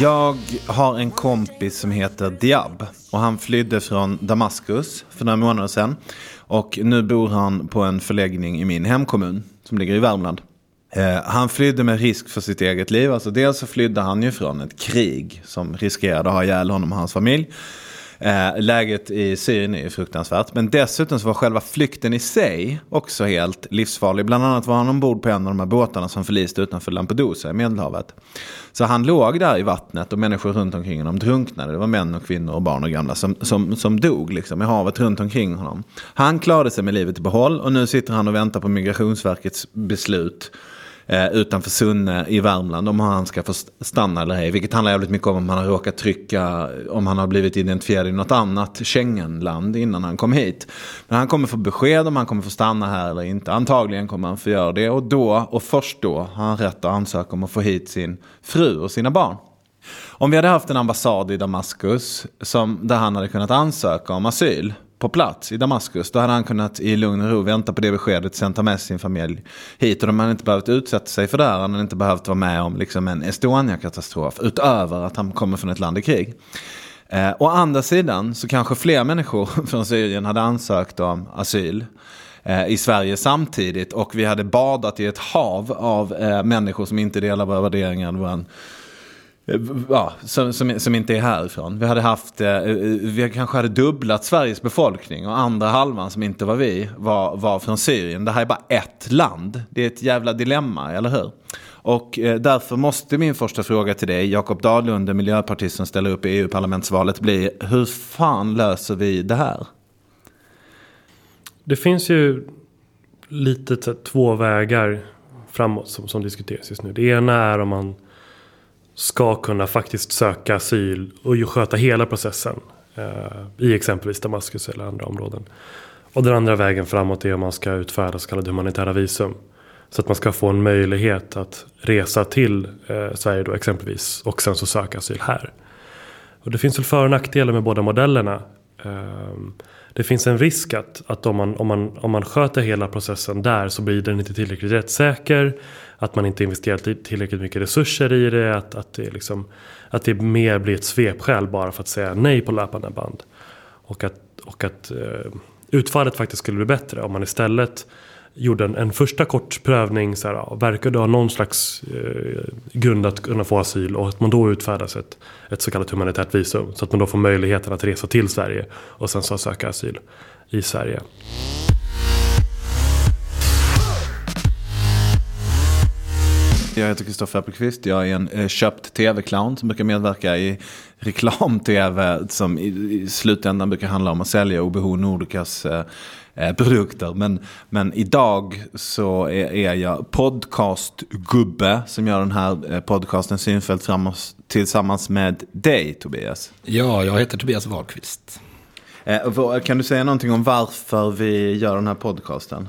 Jag har en kompis som heter Diab och han flydde från Damaskus för några månader sedan. Och nu bor han på en förläggning i min hemkommun som ligger i Värmland. Eh, han flydde med risk för sitt eget liv. Alltså dels så flydde han ju från ett krig som riskerade att ha ihjäl honom och hans familj. Eh, läget i Syrien är fruktansvärt. Men dessutom så var själva flykten i sig också helt livsfarlig. Bland annat var han ombord på en av de här båtarna som förliste utanför Lampedusa i Medelhavet. Så han låg där i vattnet och människor runt omkring honom drunknade. Det var män och kvinnor och barn och gamla som, som, som dog liksom, i havet runt omkring honom. Han klarade sig med livet i behåll och nu sitter han och väntar på Migrationsverkets beslut eh, utanför Sunne i Värmland om han ska få stanna eller ej. Vilket handlar jävligt mycket om om han har råkat trycka, om han har blivit identifierad i något annat Schengenland innan han kom hit. Men han kommer få besked om han kommer få stanna här eller inte. Antagligen kommer han få göra det och då och först då har han rätt att ansöka om att få hit sin fru och sina barn. Om vi hade haft en ambassad i Damaskus som, där han hade kunnat ansöka om asyl på plats i Damaskus. Då hade han kunnat i lugn och ro vänta på det beskedet, sen ta med sin familj hit. Och de hade inte behövt utsätta sig för det här. Han hade inte behövt vara med om liksom en Estonia-katastrof. Utöver att han kommer från ett land i krig. Eh, å andra sidan så kanske fler människor från Syrien hade ansökt om asyl eh, i Sverige samtidigt. Och vi hade badat i ett hav av eh, människor som inte delar våra värderingar. Vår Eh, ja, som, som, som, inte är härifrån. Vi hade haft, eh, eh, vi kanske hade dubblat Sveriges befolkning och andra halvan som inte var vi var, var från Syrien. Det här är bara ett land. Det är ett jävla dilemma, eller hur? Och eh, därför måste min första fråga till dig, Jakob Dahlund, miljöpartist som ställer upp i EU-parlamentsvalet, bli hur fan löser vi det här? Det finns ju lite två vägar framåt som, som diskuteras just nu. Det ena är om man ska kunna faktiskt söka asyl och ju sköta hela processen. Eh, I exempelvis Damaskus eller andra områden. Och den andra vägen framåt är om man ska utfärda så kallade humanitära visum. Så att man ska få en möjlighet att resa till eh, Sverige då exempelvis och sen så söka asyl här. Och det finns väl för och nackdelar med båda modellerna. Eh, det finns en risk att, att om, man, om, man, om man sköter hela processen där så blir den inte tillräckligt rättssäker. Att man inte investerat tillräckligt mycket resurser i det. Att, att, det, liksom, att det mer blir ett svepskäl bara för att säga nej på löpande band. Och att, och att eh, utfallet faktiskt skulle bli bättre om man istället gjorde en, en första kort prövning. Så här, verkar du ha någon slags eh, grund att kunna få asyl och att man då utfärdas ett, ett så kallat humanitärt visum. Så att man då får möjligheten att resa till Sverige och sen så söka asyl i Sverige. Jag heter Kristoffer Appelqvist. Jag är en eh, köpt tv-clown som brukar medverka i reklam-tv som i, i, slutändan brukar handla om att sälja OBH Nordicas eh, eh, produkter. Men, men idag så är, är jag podcastgubbe som gör den här eh, podcasten Synfält framåt tillsammans med dig Tobias. Ja, jag heter Tobias Wahlqvist. Eh, kan du säga någonting om varför vi gör den här podcasten?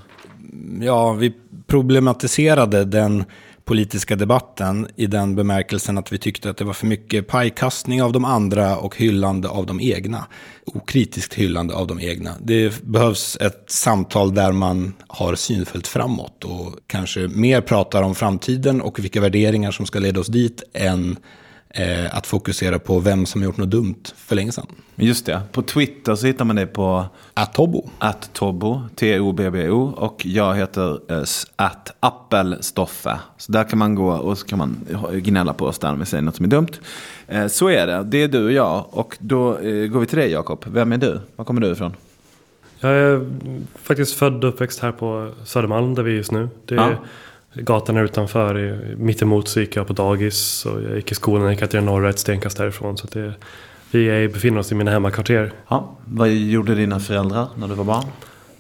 Ja, vi problematiserade den politiska debatten i den bemärkelsen att vi tyckte att det var för mycket pajkastning av de andra och hyllande av de egna. Okritiskt hyllande av de egna. Det behövs ett samtal där man har synfält framåt och kanske mer pratar om framtiden och vilka värderingar som ska leda oss dit än eh, att fokusera på vem som har gjort något dumt för länge sedan. Just det. På Twitter så hittar man det på Attobo. Attobo, T-O-B-B-O. Och jag heter uh, att Appelstoffe. Så där kan man gå och så kan man gnälla på oss där om vi säger något som är dumt. Uh, så är det. Det är du och jag. Och då uh, går vi till dig Jakob. Vem är du? Var kommer du ifrån? Jag är faktiskt född och uppväxt här på Södermalm där vi är just nu. Det är, ja gatan är utanför. Mittemot så gick jag på dagis och jag gick i skolan i Katarina norra ett stenkast därifrån. Så det, vi är, befinner oss i mina hemmakvarter. Ja, vad gjorde dina föräldrar när du var barn?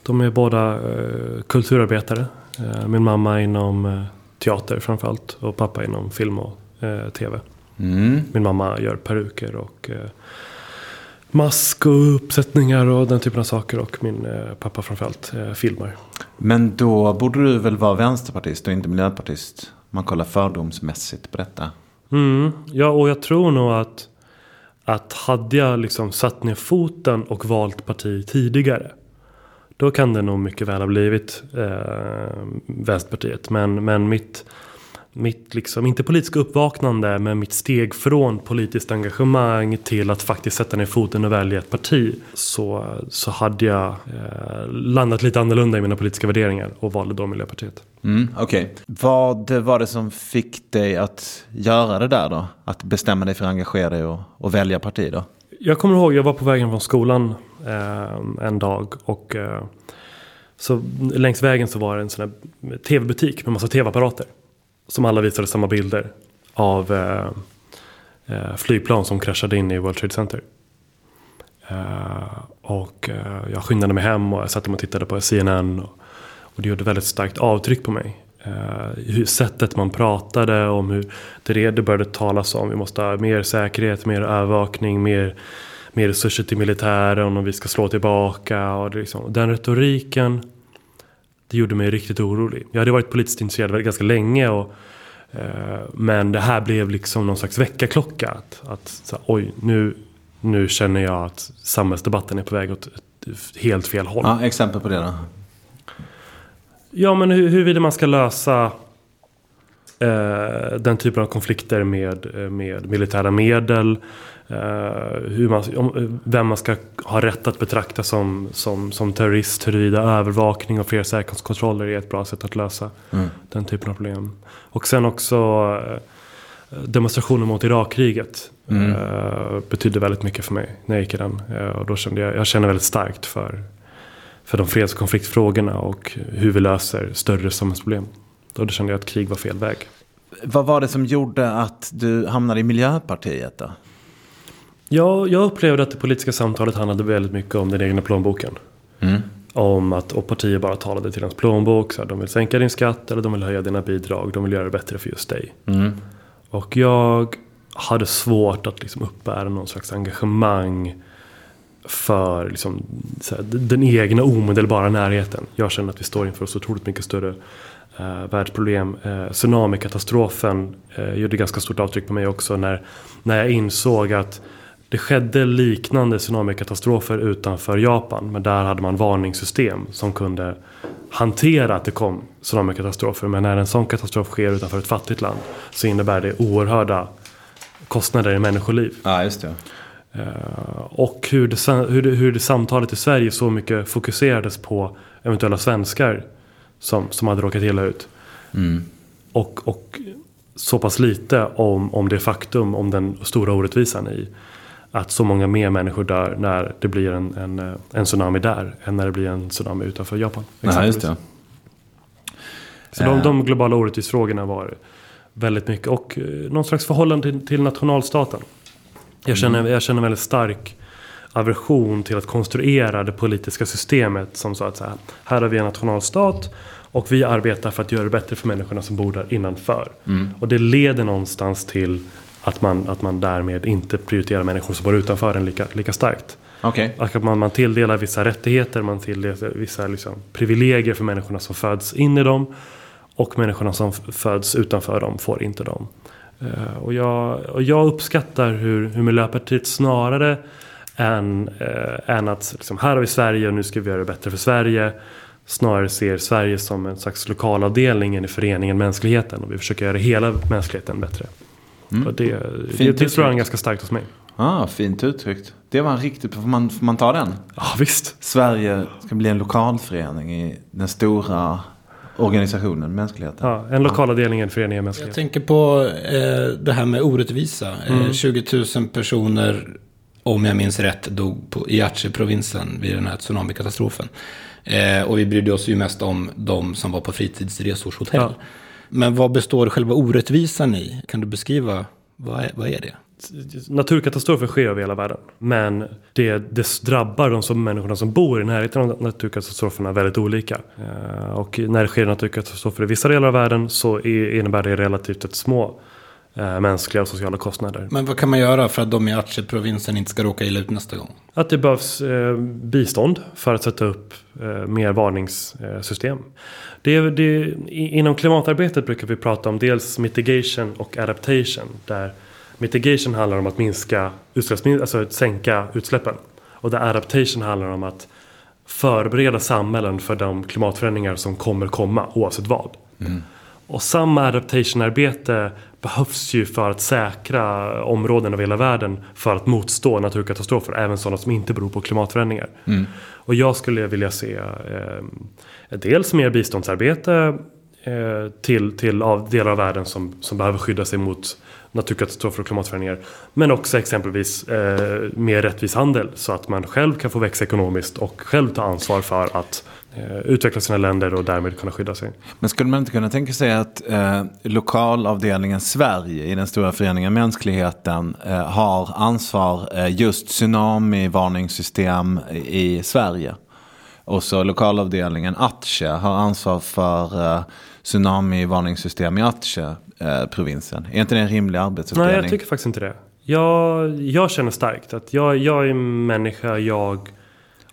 De är båda eh, kulturarbetare. Eh, min mamma inom eh, teater framförallt och pappa inom film och eh, tv. Mm. Min mamma gör peruker och eh, mask och uppsättningar och den typen av saker. Och min eh, pappa framförallt eh, filmar. Men då borde du väl vara vänsterpartist och inte miljöpartist? Man kollar fördomsmässigt på detta. Mm, ja, och jag tror nog att, att hade jag liksom satt ner foten och valt parti tidigare. Då kan det nog mycket väl ha blivit eh, Vänsterpartiet. Men, men mitt, mitt, liksom, inte politiska uppvaknande, men mitt steg från politiskt engagemang till att faktiskt sätta ner foten och välja ett parti. Så, så hade jag eh, landat lite annorlunda i mina politiska värderingar och valde då Miljöpartiet. Mm, Okej. Okay. Vad var det som fick dig att göra det där då? Att bestämma dig för att engagera dig och, och välja parti då? Jag kommer ihåg, jag var på vägen från skolan eh, en dag och eh, så längs vägen så var det en sån här tv-butik med massa tv-apparater. Som alla visade samma bilder av eh, eh, flygplan som kraschade in i World Trade Center. Eh, och eh, jag skyndade mig hem och jag satt och tittade på CNN. Och, och det gjorde väldigt starkt avtryck på mig. Eh, hur, sättet man pratade om hur det, det började talas om. Vi måste ha mer säkerhet, mer övervakning, mer, mer resurser till militären om vi ska slå tillbaka. Och det liksom, den retoriken det gjorde mig riktigt orolig. Jag hade varit politiskt intresserad ganska länge. Och, uh, men det här blev liksom någon slags väckarklocka. Att, att så, oj, nu, nu känner jag att samhällsdebatten är på väg åt ett helt fel håll. Ja, exempel på det då? Ja, men hur, huruvida man ska lösa eh, den typen av konflikter med, eh, med militära medel. Eh, hur man, om, vem man ska ha rätt att betrakta som, som, som terrorist. Huruvida övervakning och fler säkerhetskontroller är ett bra sätt att lösa mm. den typen av problem. Och sen också eh, demonstrationer mot Irakkriget. Mm. Eh, betydde väldigt mycket för mig när jag gick i den. Och då kände jag, jag känner väldigt starkt för för de freds och konfliktfrågorna och hur vi löser större samhällsproblem. Då kände jag att krig var fel väg. Vad var det som gjorde att du hamnade i Miljöpartiet då? Ja, jag upplevde att det politiska samtalet handlade väldigt mycket om den egna plånboken. Mm. Om att och partier bara talade till ens plånbok. Så här, de vill sänka din skatt eller de vill höja dina bidrag. De vill göra det bättre för just dig. Mm. Och jag hade svårt att liksom uppbära någon slags engagemang för liksom, här, den egna omedelbara närheten. Jag känner att vi står inför så otroligt mycket större eh, världsproblem. Eh, tsunamikatastrofen eh, gjorde ganska stort avtryck på mig också när, när jag insåg att det skedde liknande tsunamikatastrofer utanför Japan. Men där hade man varningssystem som kunde hantera att det kom tsunamikatastrofer. Men när en sån katastrof sker utanför ett fattigt land så innebär det oerhörda kostnader i människoliv. Ja, just det. Eh, och hur det, hur, det, hur det samtalet i Sverige så mycket fokuserades på eventuella svenskar som, som hade råkat illa ut. Mm. Och, och så pass lite om, om det faktum, om den stora orättvisan i att så många mer människor dör när det blir en, en, en tsunami där än när det blir en tsunami utanför Japan. Nej, just det. Så de, de globala orättvisfrågorna var väldigt mycket och eh, någon slags förhållande till, till nationalstaten. Jag känner, mm. jag känner väldigt stark aversion till att konstruera det politiska systemet som så att så här, här har vi en nationalstat och vi arbetar för att göra det bättre för människorna som bor där innanför. Mm. Och det leder någonstans till att man, att man därmed inte prioriterar människor som bor utanför den lika, lika starkt. Okay. Att man, man tilldelar vissa rättigheter, man tilldelar vissa liksom, privilegier för människorna som föds in i dem. Och människorna som föds utanför dem får inte dem. Eh, och jag, och jag uppskattar hur, hur Miljöpartiet snarare än, äh, än att liksom, här har vi Sverige och nu ska vi göra det bättre för Sverige. Snarare ser Sverige som en slags lokalavdelning i föreningen mänskligheten och vi försöker göra hela mänskligheten bättre. Mm. Och det, det, det tror jag är ganska starkt hos mig. Ah, fint uttryckt. Det var en riktigt, får man, får man ta den? Ja, visst. Sverige ska bli en lokalförening i den stora organisationen Mänskligheten. Ja, en lokalavdelning i en förening Mänskligheten. Jag tänker på eh, det här med orättvisa. Eh, mm. Eh, 20 000 personer, om jag minns rätt, dog på, i Aceh-provinsen vid den här tsunamikatastrofen. Eh, och vi brydde oss ju mest om de som var på fritidsresorshotell. Ja. Men vad består själva orättvisan i? Kan du beskriva, vad är, vad är det? Naturkatastrofer sker över hela världen. Men det, det drabbar de som människorna som bor i närheten av naturkatastroferna väldigt olika. Eh, och när det sker naturkatastrofer i vissa delar av världen så innebär det relativt ett små eh, mänskliga och sociala kostnader. Men vad kan man göra för att de i Aceh-provinsen inte ska råka illa ut nästa gång? Att det behövs eh, bistånd för att sätta upp mer varningssystem. Det, det, inom klimatarbetet brukar vi prata om dels mitigation och adaptation. Där Mitigation handlar om att minska alltså att sänka utsläppen. Och där adaptation handlar om att förbereda samhällen för de klimatförändringar som kommer komma oavsett vad. Mm. Och samma adaptation-arbete behövs ju för att säkra områden över hela världen för att motstå naturkatastrofer, även sådana som inte beror på klimatförändringar. Mm. Och jag skulle vilja se eh, dels mer biståndsarbete eh, till, till av delar av världen som, som behöver skydda sig mot naturkatastrofer och klimatförändringar. Men också exempelvis eh, mer rättvis handel så att man själv kan få växa ekonomiskt och själv ta ansvar för att utveckla sina länder och därmed kunna skydda sig. Men skulle man inte kunna tänka sig att eh, lokalavdelningen Sverige i den stora föreningen Mänskligheten eh, har ansvar eh, just tsunamivarningssystem i Sverige? Och så lokalavdelningen Atche har ansvar för eh, tsunamivarningssystem i Atche-provinsen. Eh, är inte det en rimlig arbetsuppdelning? Nej, jag tycker faktiskt inte det. Jag, jag känner starkt att jag, jag är människa, jag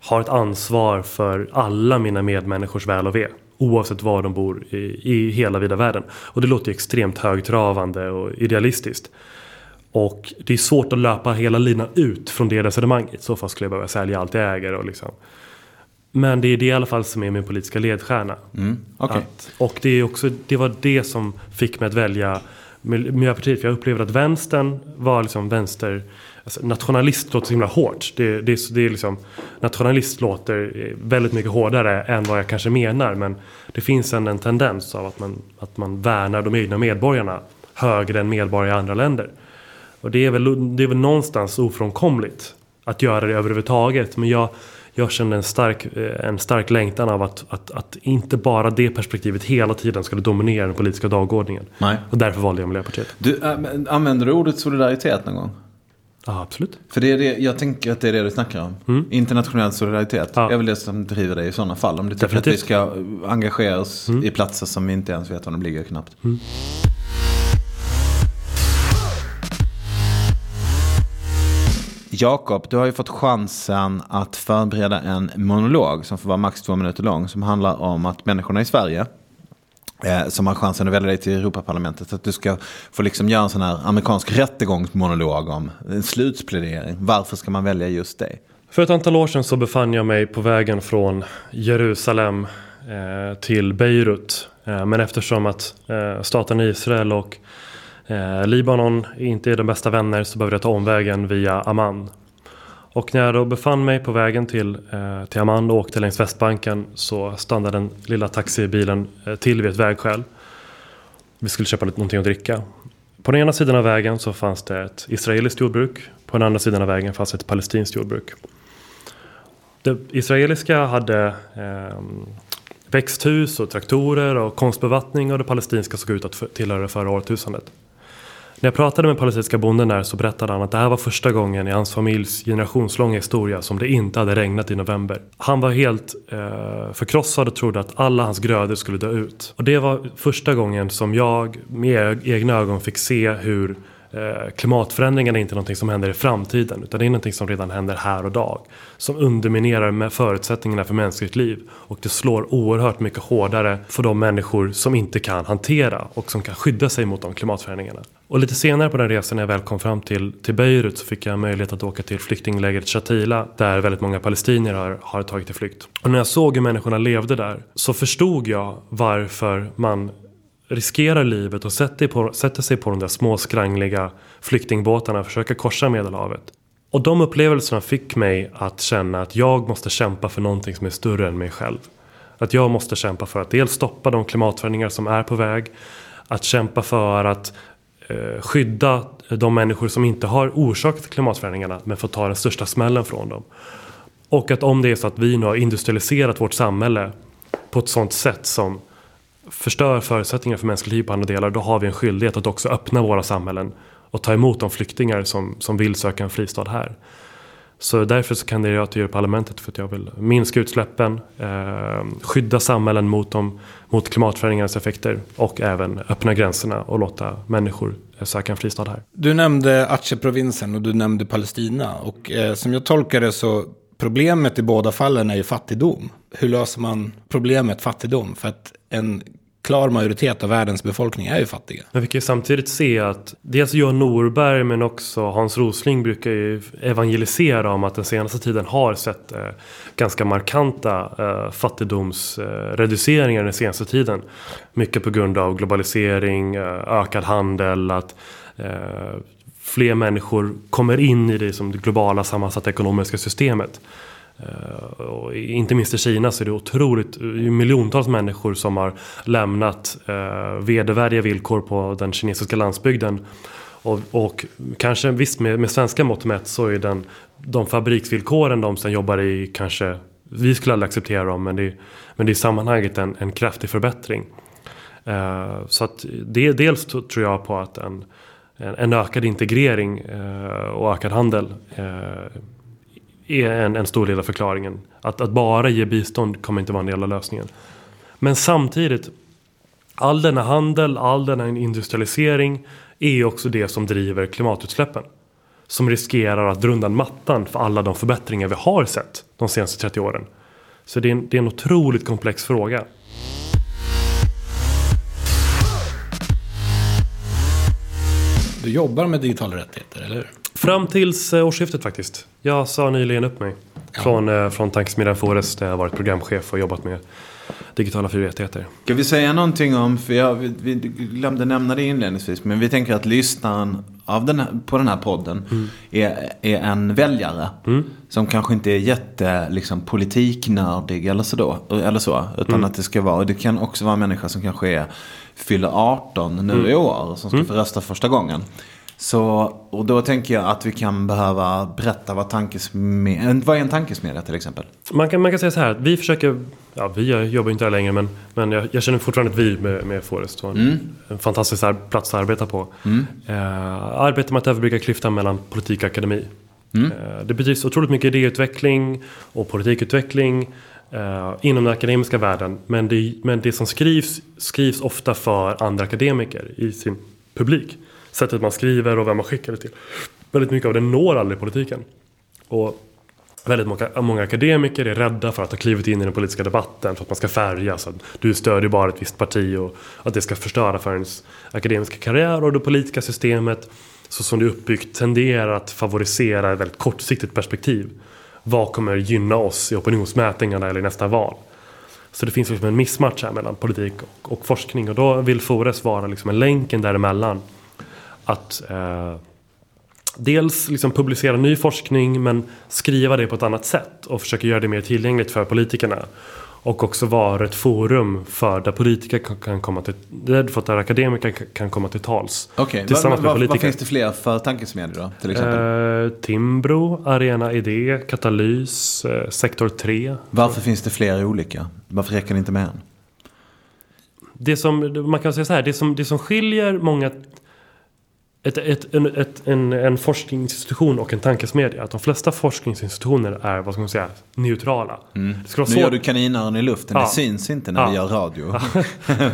har ett ansvar för alla mina medmänniskors väl och ve. Oavsett var de bor i, i hela vida världen. Och det låter ju extremt högtravande och idealistiskt. Och det är svårt att löpa hela linan ut från det resonemanget. I så fall skulle jag behöva sälja allt jag äger och liksom men det är det i alla fall som är min politiska ledstjärna. Mm, okay. att, och det, är också, det var det som fick mig att välja Miljöpartiet. För jag upplevde att vänstern var liksom vänster... Alltså nationalist låter så himla hårt. Det, det, det är liksom, nationalist låter väldigt mycket hårdare än vad jag kanske menar. Men det finns en, en tendens av att man, att man värnar de egna medborgarna högre än medborgare i andra länder. Och det är väl, det är väl någonstans ofrånkomligt att göra det överhuvudtaget. Men jag jag kände en stark, eh, en stark längtan av att, att, att inte bara det perspektivet hela tiden skulle dominera den politiska dagordningen. Nej. Och därför valde jag Miljöpartiet. Du, äh, använder du ordet solidaritet någon gång? Ja, absolut. För det är det, jag tänker att det är det du snackar om. Mm. Internationell solidaritet. Ja. Jag vill det som driver dig i sådana fall. Om du tycker Definitivt. att vi ska engagera oss mm. i platser som vi inte ens vet var de ligger knappt. Mm. Jakob, du har ju fått chansen att förbereda en monolog som får vara max två minuter lång. Som handlar om att människorna i Sverige eh, Eh, som har chansen att välja dig till Europaparlamentet. Att du ska få liksom göra en sån här amerikansk rättegångsmonolog om en slutsplädering. Varför ska man välja just dig? För ett antal år sedan så befann jag mig på vägen från Jerusalem eh, till Beirut. Eh, men eftersom att eh, staten Israel och Eh, Libanon inte är de bästa vänner så behövde jag ta omvägen via Amman. Och när jag då befann mig på vägen till, eh, till Amman och åkte längs Västbanken så stannade den lilla taxibilen eh, till vid ett vägskäl. Vi skulle köpa lite någonting att dricka. På den ena sidan av vägen så fanns det ett israeliskt jordbruk. På den andra sidan av vägen fanns ett palestinskt jordbruk. Det israeliska hade eh, växthus och traktorer och konstbevattning och det palestinska såg ut att tillhöra förra årtusendet. När jag pratade med palestinska bonden där så berättade han att det här var första gången i hans familjs generationslånga historia som det inte hade regnat i november. Han var helt eh, förkrossad och trodde att alla hans grödor skulle dö ut. Och det var första gången som jag med egna ögon fick se hur Eh, klimatförändringarna är inte någonting som händer i framtiden utan det är någonting som redan händer här och dag. Som underminerar med förutsättningarna för mänskligt liv. Och det slår oerhört mycket hårdare för de människor som inte kan hantera och som kan skydda sig mot de klimatförändringarna. Och lite senare på den resan när jag väl kom fram till, till Beirut så fick jag möjlighet att åka till flyktinglägret Shatila där väldigt många palestinier har, har tagit till flykt. Och när jag såg hur människorna levde där så förstod jag varför man riskerar livet och sätter, på, sätter sig på de där små skrangliga flyktingbåtarna och försöker korsa Medelhavet. Och de upplevelserna fick mig att känna att jag måste kämpa för någonting som är större än mig själv. Att jag måste kämpa för att dels stoppa de klimatförändringar som är på väg. Att kämpa för att eh, skydda de människor som inte har orsakat klimatförändringarna men får ta den största smällen från dem. Och att om det är så att vi nu har industrialiserat vårt samhälle på ett sånt sätt som förstör förutsättningar för mänskligt liv på andra delar, då har vi en skyldighet att också öppna våra samhällen och ta emot de flyktingar som, som vill söka en fristad här. Så därför så kandiderar jag till parlamentet för att jag vill minska utsläppen, eh, skydda samhällen mot, dem, mot klimatförändringarnas effekter och även öppna gränserna och låta människor eh, söka en fristad här. Du nämnde Aceh-provinsen och du nämnde Palestina och eh, som jag tolkar det så problemet i båda fallen är ju fattigdom. Hur löser man problemet fattigdom? För att en klar majoritet av världens befolkning är ju fattiga. Men vi kan ju samtidigt se att dels Johan Norberg men också Hans Rosling brukar ju evangelisera om att den senaste tiden har sett eh, ganska markanta eh, fattigdomsreduceringar eh, den senaste tiden. Mycket på grund av globalisering, eh, ökad handel, att eh, fler människor kommer in i det, som det globala sammansatta ekonomiska systemet. Eh, och inte minst i Kina så är det otroligt miljontals människor som har lämnat eh, vedervärdiga villkor på den kinesiska landsbygden. Och, och kanske visst med, med svenska mått mätt så är den, de fabriksvillkoren de som jobbar i kanske vi skulle aldrig acceptera dem men det, men det är i sammanhanget en, en kraftig förbättring. Uh, så att det, dels tror jag på att en, en, en ökad integrering och ökad handel är en, en stor del av förklaringen. Att, att bara ge bistånd kommer inte vara en del av lösningen. Men samtidigt, all denna handel, all denna industrialisering är också det som driver klimatutsläppen. Som riskerar att dra undan mattan för alla de förbättringar vi har sett de senaste 30 åren. Så det är en, det är en otroligt komplex fråga. Du jobbar med digitala rättigheter, eller hur? Fram tills eh, årsskiftet faktiskt. Jag sa nyligen upp mig. Ja. Från, eh, från Tankesmedjan Forest där jag varit programchef och jobbat med digitala fri rättigheter. Ska vi säga någonting om, för jag, vi, vi glömde nämna det inledningsvis, men vi tänker att lyssnaren av den här, på den här podden mm. är, är en väljare. Mm. Som kanske inte är jätte liksom, politiknördig eller så, eller så utan mm. att det ska vara, det kan också vara människor som kanske är, fyller 18 nu mm. i år, som ska mm. få rösta första gången. Så, och då tänker jag att vi kan behöva berätta vad tankesmedja, vad är en tankesmedja till exempel? Man kan, man kan säga så här att vi försöker, ja vi jobbar inte här längre men, men jag, jag känner fortfarande ett vi med, med Forest. En, mm. en fantastisk plats att arbeta på. Mm. Eh, arbetar med att överbrygga klyftan mellan politik och akademi. Mm. Eh, det bedrivs otroligt mycket idéutveckling och politikutveckling eh, inom den akademiska världen. Men det, men det som skrivs, skrivs ofta för andra akademiker i sin publik sättet man skriver och vem man skickar det till. Väldigt mycket av det når aldrig politiken. Och väldigt många, många akademiker är rädda för att ha klivit in i den politiska debatten för att man ska färgas. Att du stödjer bara ett visst parti och att det ska förstöra för ens akademiska karriär och det politiska systemet så som det är uppbyggt tenderar att favorisera ett väldigt kortsiktigt perspektiv. Vad kommer gynna oss i opinionsmätningarna eller i nästa val? Så det finns liksom en missmatch här mellan politik och, och forskning och då vill Fores vara liksom en länken däremellan att eh, dels liksom publicera ny forskning men skriva det på ett annat sätt och försöka göra det mer tillgängligt för politikerna. Och också vara ett forum för där politiker kan komma till, där akademiker kan komma till tals. Okay. vad, vad, vad finns det fler för tankesmedjor då? Till exempel? Eh, Timbro, Arena Idé, Katalys, eh, Sektor 3. Varför finns det flera olika? Varför räcker det inte med en? Det som, man kan säga så här, det som, det som skiljer många ett, ett, en, ett, en, en forskningsinstitution och en tankesmedja. Att de flesta forskningsinstitutioner är, vad ska man säga, neutrala. Mm. nu svår... gör du kaninöron i luften, ja. det syns inte när ja. vi gör radio.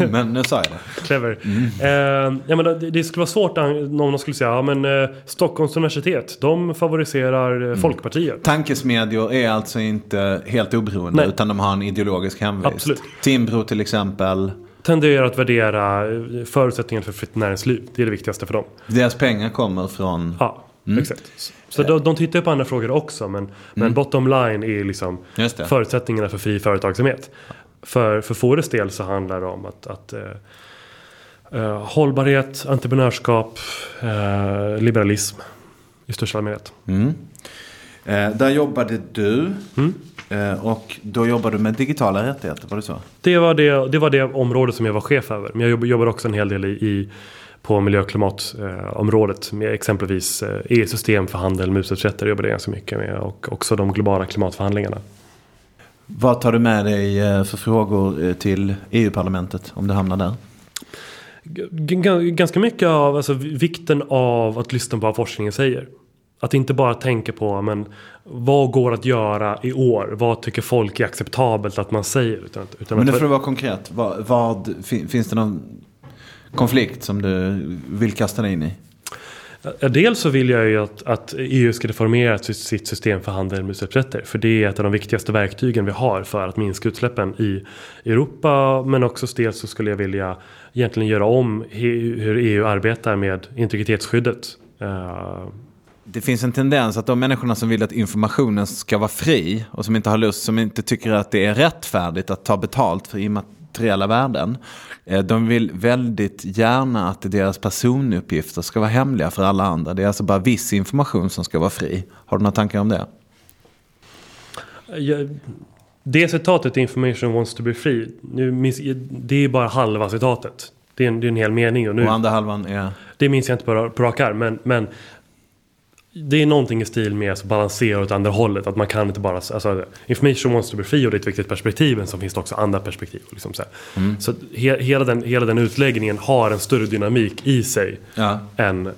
men nu sa jag det. Clever. Mm. Eh, ja, men det, det, skulle vara svårt om de skulle säga, ja men eh, Stockholms universitet, de favoriserar eh, mm. Folkpartiet. Tankesmedjor är alltså inte helt oberoende, Nej. utan de har en ideologisk hemvist. Absolut. Timbro till exempel tenderar att värdera förutsättningarna för fritt näringsliv. Det är det viktigaste för dem. Deras pengar kommer från... Ja, mm. exakt. Så de, de tittar på andra frågor också. Men, mm. men bottom line är liksom förutsättningarna för fri företagsamhet. För, för Fores del så handlar det om att, att uh, hållbarhet, entreprenörskap, uh, liberalism i största allmänhet. Mm. Eh, där jobbade du. Mm. Eh, och då jobbade du med digitala rättigheter, var det så? Det var det, det var det område som jag var chef över. Men jag jobbar också en hel del i, i på miljö och klimatområdet. med exempelvis EU-system för handel med utsläppsrätter jobbade jag ganska mycket med. Och också de globala klimatförhandlingarna. Vad tar du med dig eh, för frågor till EU-parlamentet om du hamnar där? Ganska mycket av alltså, vikten av att lyssna på vad forskningen säger. Att inte bara tänka på men vad går att göra i år? Vad tycker folk är acceptabelt att man säger? Utan, utan men nu får du vara konkret. Vad, vad, finns det någon konflikt som du vill kasta dig in i? Dels så vill jag ju att, att EU ska reformera sitt system för handel med utsläppsrätter. För det är ett av de viktigaste verktygen vi har för att minska utsläppen i Europa. Men också dels så skulle jag vilja egentligen göra om hur EU arbetar med integritetsskyddet. Det finns en tendens att de människorna som vill att informationen ska vara fri och som inte har lust, som inte tycker att det är rättfärdigt att ta betalt för immateriella värden. Eh, de vill väldigt gärna att deras personuppgifter ska vara hemliga för alla andra. Det är alltså bara viss information som ska vara fri. Har du några tankar om det? det citatet, information wants to be free, det är bara halva citatet. Det är en, det är en hel mening. Och, nu, och andra halvan är? Det minns jag inte på, på rak arm. Men, men det är någonting i stil med att balansera åt andra hållet. Att man kan inte bara... Alltså, information wants to be free och det är ett viktigt perspektiv. Men så finns det också andra perspektiv. Liksom så mm. så he, hela, den, hela den utläggningen har en större dynamik i sig. Ja. Än,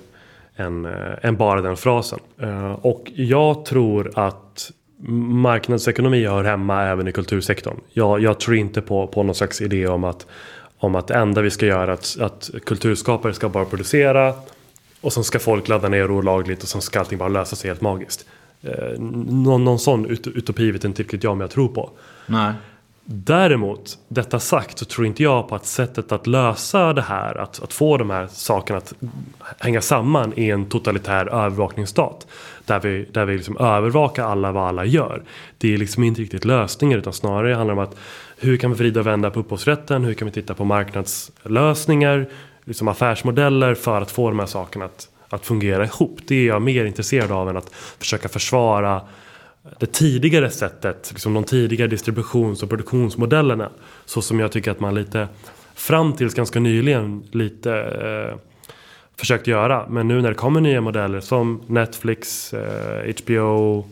än, äh, än bara den frasen. Uh, och jag tror att marknadsekonomi hör hemma även i kultursektorn. Jag, jag tror inte på, på någon slags idé om att, om att det enda vi ska göra är att, att kulturskapare ska bara producera och sen ska folk ladda ner olagligt och sen ska allting bara lösa sig helt magiskt. Eh, någon, någon sån ut, utopi vet inte riktigt jag om jag tror på. Nej. Däremot, detta sagt, så tror inte jag på att sättet att lösa det här, att, att få de här sakerna att hänga samman i en totalitär övervakningsstat. Där vi, där vi liksom övervakar alla vad alla gör. Det är liksom inte riktigt lösningar utan snarare handlar det om att hur kan vi vrida och vända på upphovsrätten? Hur kan vi titta på marknadslösningar? Liksom affärsmodeller för att få de här sakerna att, att fungera ihop. Det är jag mer intresserad av än att försöka försvara det tidigare sättet, liksom de tidigare distributions och produktionsmodellerna. Så som jag tycker att man lite fram tills ganska nyligen lite eh, försökt göra. Men nu när det kommer nya modeller som Netflix, eh, HBO,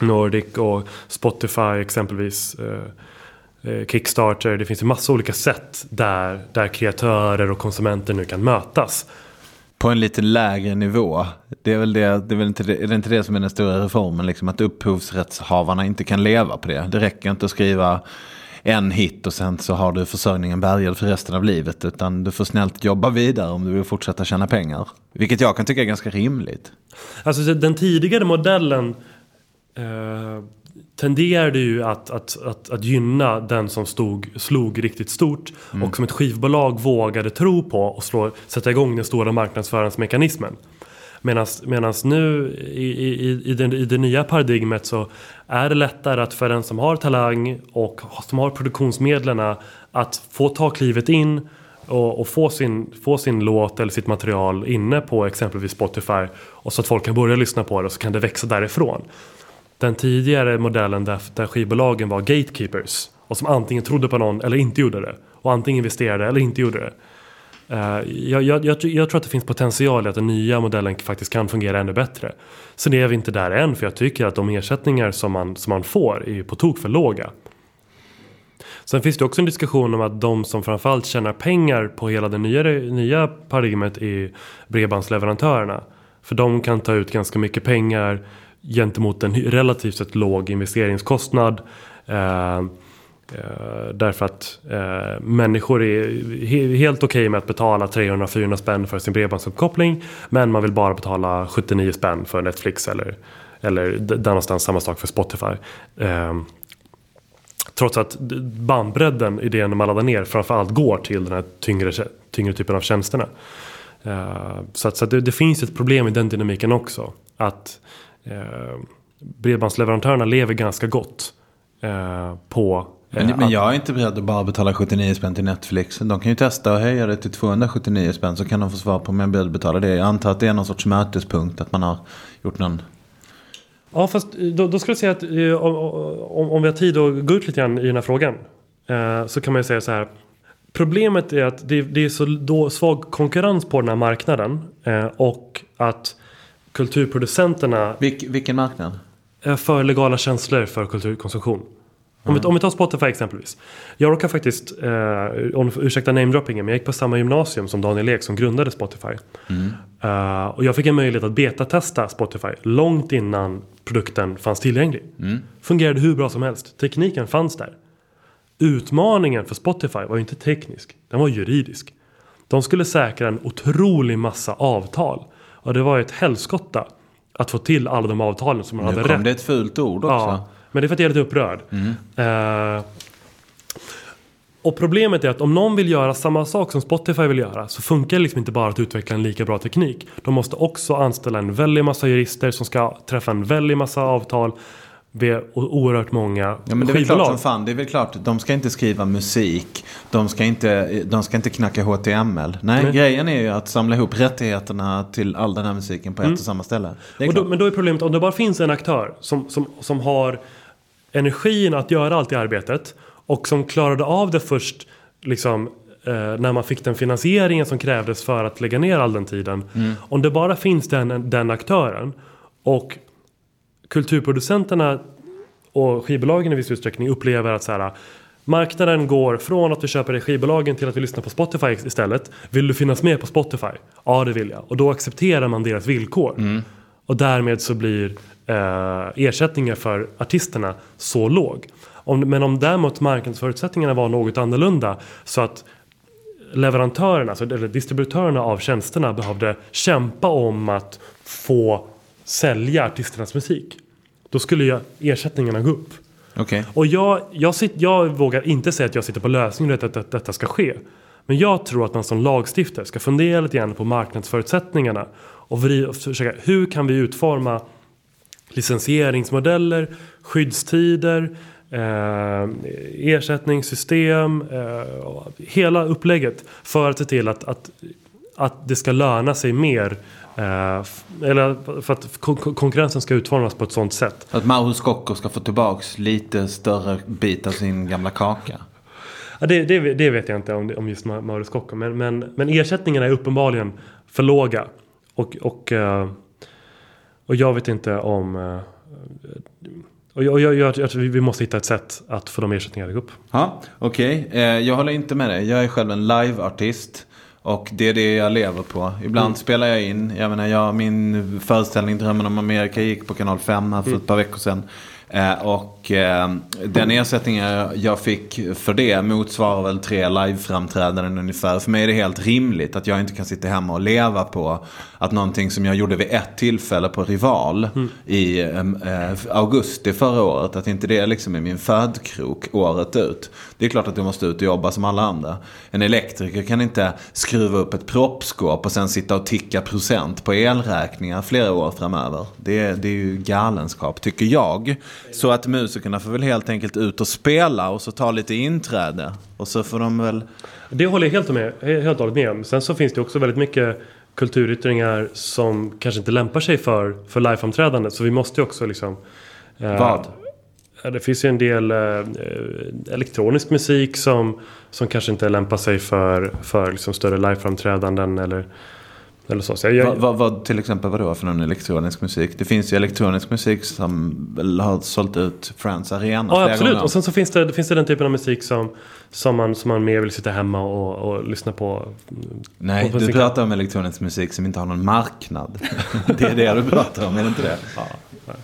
Nordic och Spotify exempelvis. Eh, Kickstarter. Det finns ju massa olika sätt där, där kreatörer och konsumenter nu kan mötas. På en lite lägre nivå. Det är väl, det, det är väl inte, det, är det inte det som är den stora reformen? Liksom att upphovsrättshavarna inte kan leva på det. Det räcker inte att skriva en hit och sen så har du försörjningen bärgad för resten av livet. Utan du får snällt jobba vidare om du vill fortsätta tjäna pengar. Vilket jag kan tycka är ganska rimligt. Alltså den tidigare modellen eh, tenderade ju att, att, att, att gynna den som stod, slog riktigt stort mm. och som ett skivbolag vågade tro på och slå, sätta igång den stora marknadsföringsmekanismen. Medan nu i, i, i, den, i det nya paradigmet så är det lättare att för den som har talang och som har produktionsmedlen att få ta klivet in och, och, få, sin, få sin låt eller sitt material inne på exempelvis Spotify och så att folk kan börja lyssna på det och så kan det växa därifrån den tidigare modellen där, där skivbolagen var gatekeepers och som antingen trodde på någon eller inte gjorde det och antingen investerade eller inte gjorde det. Uh, jag, jag, jag, jag, tror att det finns potential i att den nya modellen faktiskt kan fungera ännu bättre. Sen är vi inte där än för jag tycker att de ersättningar som man, som man får är på tok för låga. Sen finns det också en diskussion om att de som framförallt tjänar pengar på hela det nya, nya paradigmet är bredbandsleverantörerna. För de kan ta ut ganska mycket pengar gentemot en relativt sett låg investeringskostnad. Eh, eh, därför att eh, människor är he helt okej okay med att betala 300-400 spänn för sin bredbandsuppkoppling. Men man vill bara betala 79 spänn för Netflix eller, eller där någonstans samma sak för Spotify. Eh, trots att bandbredden i det man laddar ner framförallt går till den här tyngre, tyngre typen av tjänsterna. Uh, så, att, så att det, det, finns ett problem i den dynamiken också. Att eh, bredbandsleverantörerna lever ganska gott eh, på men, men, jag är inte beredd att bara betala 79 spänn till Netflix. De kan ju testa och höja det till 279 spänn så kan de få svar på om jag att betala det. Jag antar att det är någon sorts mötespunkt, att man har gjort någon... Ja, fast då, då skulle jag säga att eh, om, om vi har tid att gå ut lite grann i den här frågan eh, så kan man ju säga så här. Problemet är att det, det är så då svag konkurrens på den här marknaden eh, och att kulturproducenterna... Vilk, vilken marknad? För legala känslor för kulturkonsumtion. Om, vi, om vi tar Spotify exempelvis. Jag råkar faktiskt, eh, om, ursäkta namedroppingen, men jag gick på samma gymnasium som Daniel Ek som grundade Spotify. Mm. Uh, och jag fick en möjlighet att betatesta Spotify långt innan produkten fanns tillgänglig. Mm. Fungerade hur bra som helst. Tekniken fanns där. Utmaningen för Spotify var ju inte teknisk, den var juridisk. De skulle säkra en otrolig massa avtal Och det var ju ett helskotta att få till alla de avtalen som man Nu hade kom rätt. det ett fult ord också. Ja, men det är för att jag är lite upprörd. Eh, och problemet är att om någon vill göra samma sak som Spotify vill göra så funkar det liksom inte bara att utveckla en lika bra teknik. De måste också anställa en väldig massa jurister som ska träffa en väldig massa avtal oerhört många Ja men det är väl klart skivbolag. som fan. Det är väl klart. De ska inte skriva musik. De ska inte, de ska inte knacka HTML. Nej, Nej. grejen är ju att samla ihop rättigheterna till all den här musiken på ett och samma ställe. Och då, men då är problemet om det bara finns en aktör som, som, som har energin att göra allt det arbetet och som klarade av det först liksom, eh, när man fick den finansieringen som krävdes för att lägga ner all den tiden. Om det bara finns den, den aktören och kulturproducenterna och skivbolagen i viss utsträckning upplever att så här, marknaden går från att vi köper i skivbolagen till att vi lyssnar på Spotify istället. Vill du finnas med på Spotify? Ja, det vill jag. Och då accepterar man deras villkor. Och därmed så blir eh, ersättningen för artisterna så låg. Om, men om däremot marknadsförutsättningarna var något annorlunda så att leverantörerna, alltså, eller distributörerna av tjänsterna behövde kämpa om att få sälja artisternas musik. Då skulle ju ersättningarna gå upp. Okej. Och jag, jag, sit, jag vågar inte säga att jag sitter på lösningen att, att, att detta ska ske. Men jag tror att man som lagstiftare ska fundera lite grann på marknadsförutsättningarna. Och, vri, och försöka, hur kan vi utforma licensieringsmodeller, skyddstider, eh, ersättningssystem, eh, hela upplägget för att se till att, att, att det ska löna sig mer. Eh, eller för att kon- kon- konkurrensen ska utformas på ett sådant sätt. Att Mauro Scocco ska få tillbaks lite större bit av sin gamla kaka. Ja, det, det, det vet jag inte om, om just Ma- Mauro Scocco. Men, men, men ersättningarna är uppenbarligen för låga. Och, och, eh, och jag vet inte om... eh, Och jag, jag, jag, jag, vi måste hitta ett sätt att få de ersättningarna att gå upp. Ja, okej. Eh, jag håller inte med dig. Jag är själv en live-artist. Och det är det jag lever på. Ibland spelar jag in. Jag menar, jag, min föreställning Drömmen om Amerika gick på kanal 5 här för ett par veckor sedan. Eh, och eh, den ersättningen jag fick för det motsvarar väl tre liveframträdanden ungefär. För mig är det helt rimligt att jag inte kan sitta hemma och leva på att någonting som jag gjorde vid ett tillfälle på Rival i eh, augusti förra året, att inte det liksom är min födkrok året ut. Det är klart att jag måste ut och jobba som alla andra. En elektriker kan inte skruva upp ett proppskåp och sen sitta och ticka procent på elräkningar flera år framöver. Det, är- det är ju galenskap, tycker jag. Så att musikerna får väl helt enkelt ut och spela och så ta lite inträde. Och så får de väl... Det håller jag helt, med, helt och hållet med om. Sen så finns det också väldigt mycket kulturyttringar som kanske inte lämpar sig för, för liveframträdande. Så vi måste ju också liksom... eh, Vad? Det finns ju en del eh, elektronisk musik som, som kanske inte lämpar sig för, för liksom större liveframträdanden eller, eller så. så jag, Vad, vad, vad, till exempel vadå för någon elektronisk musik? Det finns ju elektronisk musik som har sålt ut Friends Arena Ja, absolut. gånger. Och sen så finns det, det finns det den typen av musik som, som, man, som man mer vill sitta hemma och, och lyssna på. Nej, på du pratar om elektronisk musik som inte har någon marknad. det är det du pratar om, är det inte det?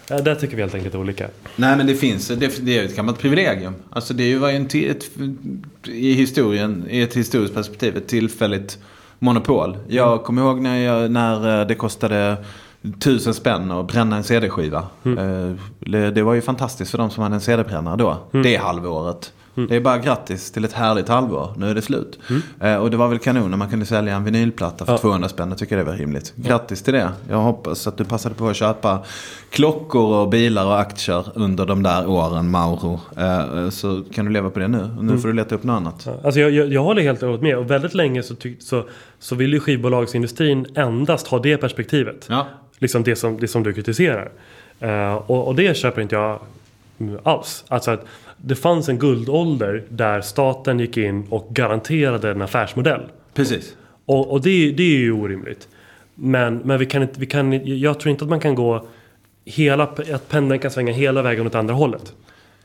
Ja, där tycker vi helt enkelt olika. Nej, men det finns. Det, det är ett gammalt privilegium. Alltså det är ju var ju en, ett, i historien, i ett historiskt perspektiv, ett tillfälligt monopol. Jag kommer ihåg när, jag, när eh, det kostade tusen spänn att bränna en CD-skiva. Eh, Det, var ju fantastiskt för de som hade en CD-brännare då. Det halvåret. Det är bara grattis till ett härligt halvår. Nu är det slut. Eh, och det var väl kanon när man kunde sälja en vinylplatta för Ja. 200 spänn. Jag tycker det var rimligt. Grattis till det. Jag hoppas att du passade på att köpa klockor och bilar och aktier under de där åren, Mauro. Eh, så kan du leva på det nu. Nu får du leta upp något annat. Ja, Alltså jag, jag, jag håller helt och hållet med. Och väldigt länge så, tyck, så, så vill ju skivbolagsindustrin endast ha det perspektivet. Ja. Liksom det som, det som du kritiserar. Eh, och, och det köper inte jag mm, alls. Alltså att det fanns en guldålder där staten gick in och garanterade en affärsmodell. Precis. Och, och det, det är ju orimligt. Men, men vi kan inte, vi kan, jag tror inte att man kan gå hela, att pendeln kan svänga hela vägen åt andra hållet.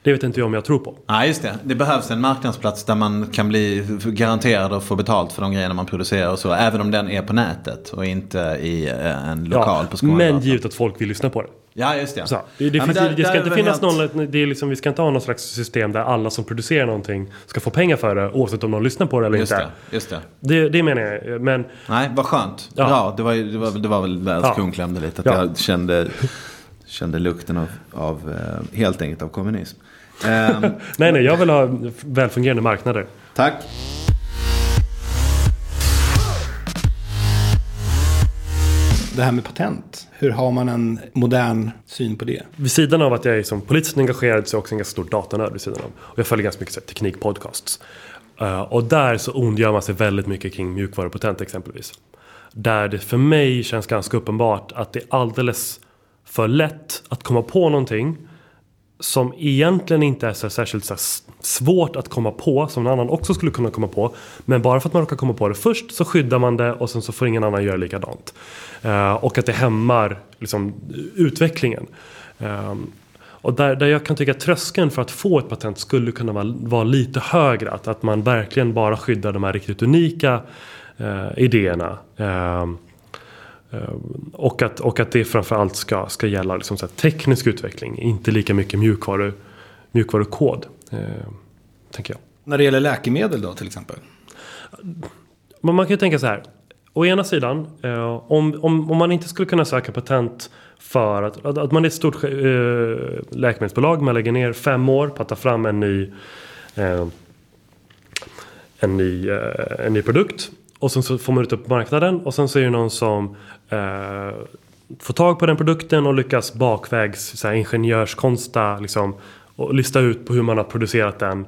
Det vet inte jag om jag tror på. Ja, just det. Det behövs en marknadsplats där man kan bli garanterad att få betalt för de grejerna man producerar och så. Även om den är på nätet och inte i eh, en lokal på men Skånegatan. givet att folk vill lyssna på det. Ja, just det. Så, det, det, ja, finns, där, det ska inte finnas helt... någon, det är liksom, vi ska inte ha någon slags system där alla som producerar någonting ska få pengar för det oavsett om de lyssnar på det eller Just inte. det, just det. Det, det menar jag. Men Nej, vad skönt. Ja. Bra, det var, det var, det var väl där Ja. klämde lite. Att Ja. jag kände, kände lukten av, av eh, helt enkelt av kommunism. Ehm, nej, nej, jag vill ha välfungerande marknader. tack. Det här med patent, hur har man en modern syn på det? Vid sidan av att jag är som politiskt engagerad så är jag också en ganska stor datanörd vid sidan av. Och jag följer ganska mycket så här, teknikpodcasts. Eh, och där så ondgör man sig väldigt mycket kring mjukvarupatent exempelvis. Där det för mig känns ganska uppenbart att det är alldeles för lätt att komma på någonting som egentligen inte är så särskilt så svårt att komma på, som någon annan också skulle kunna komma på. Men bara för att man råkar komma på det först så skyddar man det och sen så får ingen annan göra likadant. Uh, och att det hämmar liksom, utvecklingen. Um, och där, där jag kan tycka att tröskeln för att få ett patent skulle kunna vara, vara lite högre. Att, att man verkligen bara skyddar de här riktigt unika uh, idéerna. Uh, och att, och att det framförallt ska, ska gälla liksom så teknisk utveckling, inte lika mycket mjukvaru, mjukvarukod. Eh, tänker jag. När det gäller läkemedel då till exempel? Men man kan ju tänka så här. Å ena sidan, eh, om, om, om man inte skulle kunna söka patent för att, att, att man är ett stort eh, läkemedelsbolag, man lägger ner fem år på att ta fram en ny, eh, en ny, eh, en ny produkt. Och sen så får man ut det på marknaden och sen så är det någon som eh, får tag på den produkten och lyckas bakvägs så här, ingenjörskonsta liksom, och lista ut på hur man har producerat den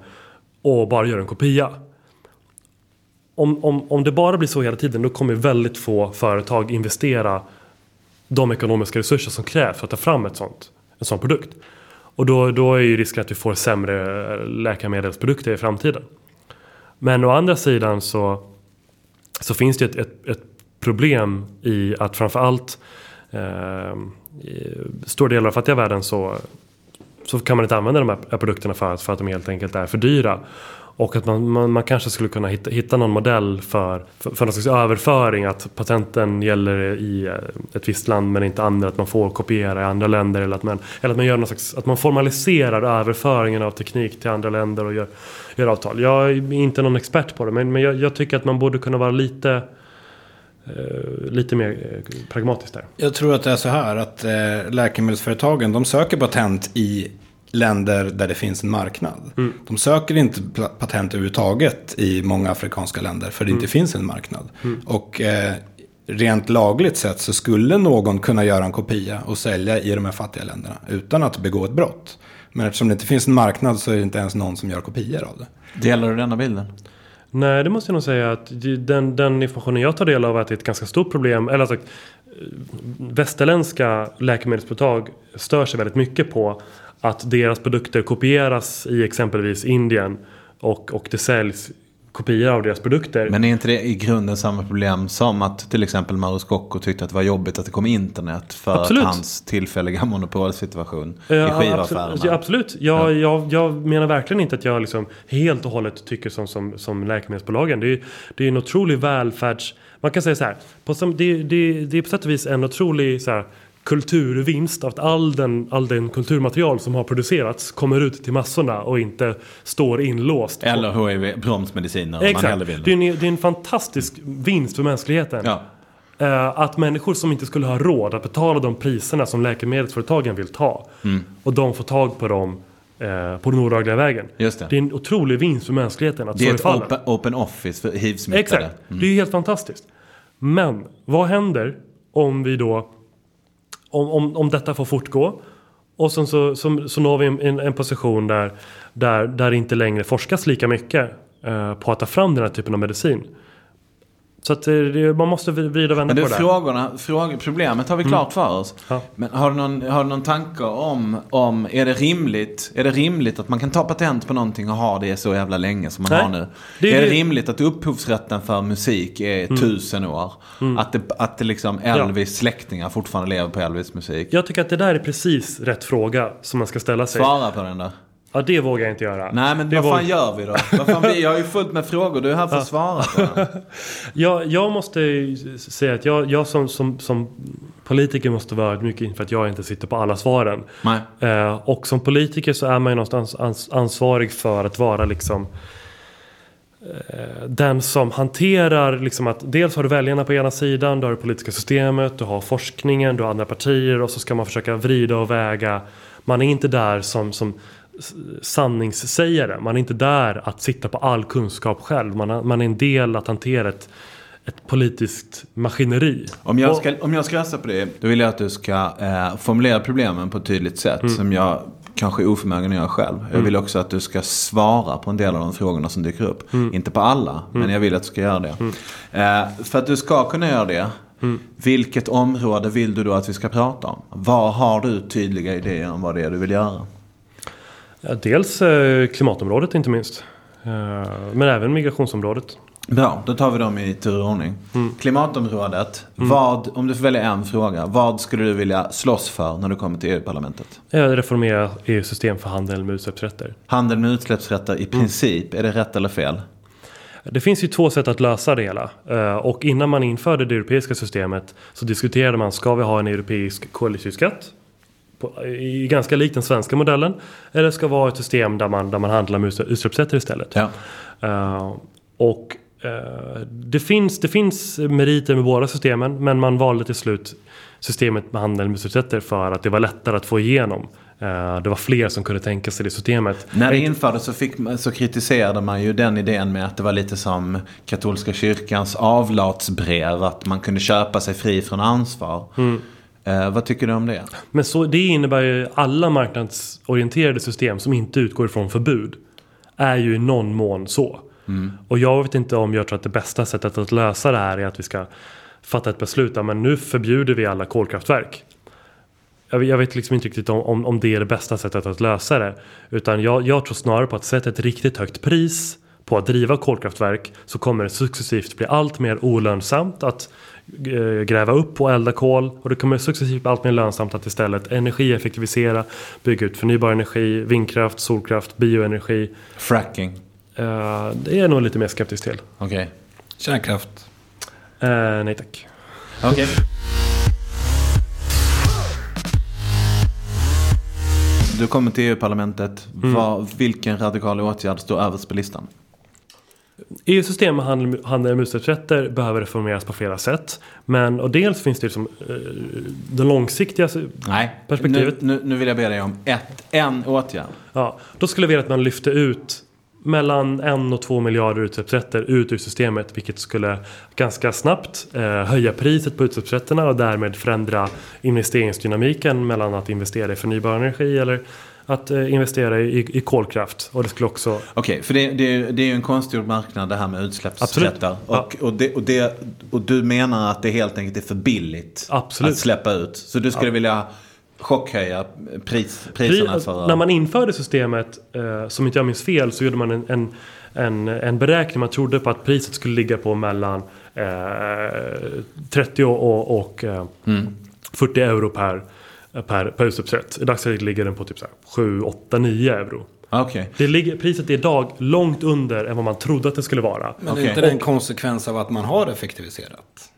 och bara gör en kopia om, om, om det bara blir så hela tiden då kommer väldigt få företag investera de ekonomiska resurser som krävs för att ta fram ett sånt, en sån produkt. Och då, då är ju risken att vi får sämre eh, läkemedelsprodukter i framtiden. Men å andra sidan så, så finns det ett, ett, ett problem i att framförallt eh, i stora delar av fattiga världen så, så kan man inte använda de här produkterna för att, för att de helt enkelt är för dyra. Och att man, man, man kanske skulle kunna hitta, hitta någon modell för, för, för någon slags överföring. Att patenten gäller i eh, ett visst land men inte andra. Att man får kopiera i andra länder. Eller att man, eller att man, gör någon slags, att man formaliserar överföringen av teknik till andra länder och gör, gör avtal. Jag är inte någon expert på det men, men jag, jag tycker att man borde kunna vara lite eh, lite mer eh, pragmatisk där. Jag tror att det är så här att eh, läkemedelsföretagen de söker patent i länder där det finns en marknad. De söker inte patent överhuvudtaget i många afrikanska länder för det inte finns en marknad. Och eh, rent lagligt sett så skulle någon kunna göra en kopia och sälja i de här fattiga länderna utan att begå ett brott. Men eftersom det inte finns en marknad så är det inte ens någon som gör kopior av det. Delar du denna bilden? Nej, det måste jag nog säga att den, den informationen jag tar del av är att det är ett ganska stort problem. Eller sagt, västerländska läkemedelsföretag stör sig väldigt mycket på att deras produkter kopieras i exempelvis Indien och, och det säljs kopior av deras produkter. Men är inte det i grunden samma problem som att till exempel Mauro Scocco tyckte att det var jobbigt att det kom internet för Absolut. hans tillfälliga monopolsituation i Ja, skivaffärerna? absolut. Ja, absolut. Jag, jag, jag menar verkligen inte att jag liksom helt och hållet tycker som, som, som läkemedelsbolagen. Det är, det är en otrolig välfärds... Man kan säga så här. På det, det, det är på sätt och vis en otrolig så här, kulturvinst att all den, all den kulturmaterial som har producerats kommer ut till massorna och inte står inlåst. Eller HIV, bromsmediciner Exakt. Det är, en, det är en fantastisk vinst för mänskligheten. Ja. Eh, att människor som inte skulle ha råd att betala de priserna som läkemedelsföretagen vill ta. Mm. Och de får tag på dem eh, på den olagliga vägen. Det. Det är en otrolig vinst för mänskligheten att Det så är är ett fallet. open, open office för hiv-smittade. Exakt. Det är helt fantastiskt. Men vad händer om vi då om, om, om detta får fortgå och sen så, så, så når vi en, en position där, där, där det inte längre forskas lika mycket eh, på att ta fram den här typen av medicin. Så att eh, det, man måste vrida och vända Men du, på det. där. frågorna, fråg, problemet har vi klart för oss. Ja. Men har du någon, har du någon tanke om, om är, det rimligt, är det rimligt att man kan ta patent på någonting och ha det så jävla länge som man Nej. har nu? Det är det rimligt att upphovsrätten för musik är tusen år? Att, det, att det liksom Elvis släktingar fortfarande lever på Elvis musik? Jag tycker att det där är precis rätt fråga som man ska ställa sig. Svara på den då. Ja, det vågar jag inte göra. Nej, men det vad vågar- fan gör vi då? Vad fan, vi har ju fullt med frågor, du är här för att svara på dem. Jag, jag måste säga att jag, jag som, som, som politiker måste vara ödmjuk inför att jag inte sitter på alla svaren. Eh, och som politiker så är man ju någonstans ans ansvarig för att vara liksom eh, den som hanterar liksom att dels har du väljarna på ena sidan, du har det politiska systemet, du har forskningen, du har andra partier och så ska man försöka vrida och väga. Man är inte där som, som sanningssägare, man är inte där att sitta på all kunskap själv. Man, har, man är en del att hantera ett, ett politiskt maskineri. Om jag, ska, om jag ska rösta på det, då vill jag att du ska eh, formulera problemen på ett tydligt sätt. Som jag kanske är oförmögen att göra själv. Jag vill också att du ska svara på en del av de frågorna som dyker upp. Inte på alla, men jag vill att du ska göra det. Eh, för att du ska kunna göra det, vilket område vill du då att vi ska prata om? Vad har du tydliga idéer om vad det är du vill göra? Ja, dels eh, klimatområdet inte minst. Eh, men även migrationsområdet. Bra, då tar vi dem i tur och ordning. Klimatområdet, vad, om du får välja en fråga, vad skulle du vilja slåss för när du kommer till EU-parlamentet? Eh, reformera EUs system för handel med utsläppsrätter. Handel med utsläppsrätter i princip, är det rätt eller fel? Det finns ju två sätt att lösa det hela. Och innan man införde det europeiska systemet så diskuterade man, ska vi ha en europeisk koldioxidskatt? På- I ganska likt den svenska modellen. Eller ska vi ha ett system där man, där man handlar med utsläpp- utsläppsrätter istället? Ja. Eh, och eh, det, finns, det finns meriter med båda systemen men man valde till slut systemet med handel med utsläppsrätter för att det var lättare att få igenom. Eh, det var fler som kunde tänka sig det systemet. När det infördes så, fick, så kritiserade man ju den idén med att det var lite som katolska kyrkans avlatsbrev. Att man kunde köpa sig fri från ansvar. Eh, vad tycker du om det? Men så, det innebär ju alla marknadsorienterade system som inte utgår ifrån förbud. Är ju i någon mån så. Och jag vet inte om jag tror att det bästa sättet att lösa det här är att vi ska fatta ett beslut. Ja, men nu förbjuder vi alla kolkraftverk. Jag vet, jag vet liksom inte riktigt om, om, om det är det bästa sättet att lösa det. Utan jag, jag tror snarare på att sätta ett riktigt högt pris på att driva kolkraftverk så kommer det successivt bli allt mer olönsamt att gräva upp och elda kol och det kommer successivt allt mer lönsamt att istället energieffektivisera, bygga ut förnybar energi, vindkraft, solkraft, bioenergi. Fracking. Eh, det är jag nog lite mer skeptisk till. Okej. Kärnkraft. Eh, nej tack. Okej. Du kommer till EU-parlamentet. Vad- Vilken radikal åtgärd står överst på listan? EUs system med handel, handel med utsläppsrätter behöver reformeras på flera sätt. Men och dels finns det liksom, eh, det långsiktiga Nej, Perspektivet. Nu, nu, nu vill jag be dig om ett, en åtgärd. Ja, då skulle jag vilja att man lyfte ut mellan en och två miljarder utsläppsrätter ut ur systemet vilket skulle ganska snabbt eh, höja priset på utsläppsrätterna och därmed förändra investeringsdynamiken mellan att investera i förnybar energi eller att eh, investera i, i kolkraft. Och det skulle också... Okej, för det, det, är- det är ju en konstgjord marknad det här med utsläppsrätter. Och, och, det, och, det, och du menar att det helt enkelt är för billigt Absolut. att släppa ut. Så du skulle vilja chockhöja pris, priserna Pri- för... När man införde systemet, eh, som inte jag minns fel, så gjorde man en, en, en, en beräkning. Man trodde på att priset skulle ligga på mellan eh, 30 och, och eh, 40 euro per, per, per utsläppsrätt. I dagsläget ligger den på typ så här 7, 8, 9 euro. Okej. Det ligger, priset är idag långt under än vad man trodde att det skulle vara. Men Okej. är inte det en konsekvens av att man har effektiviserat?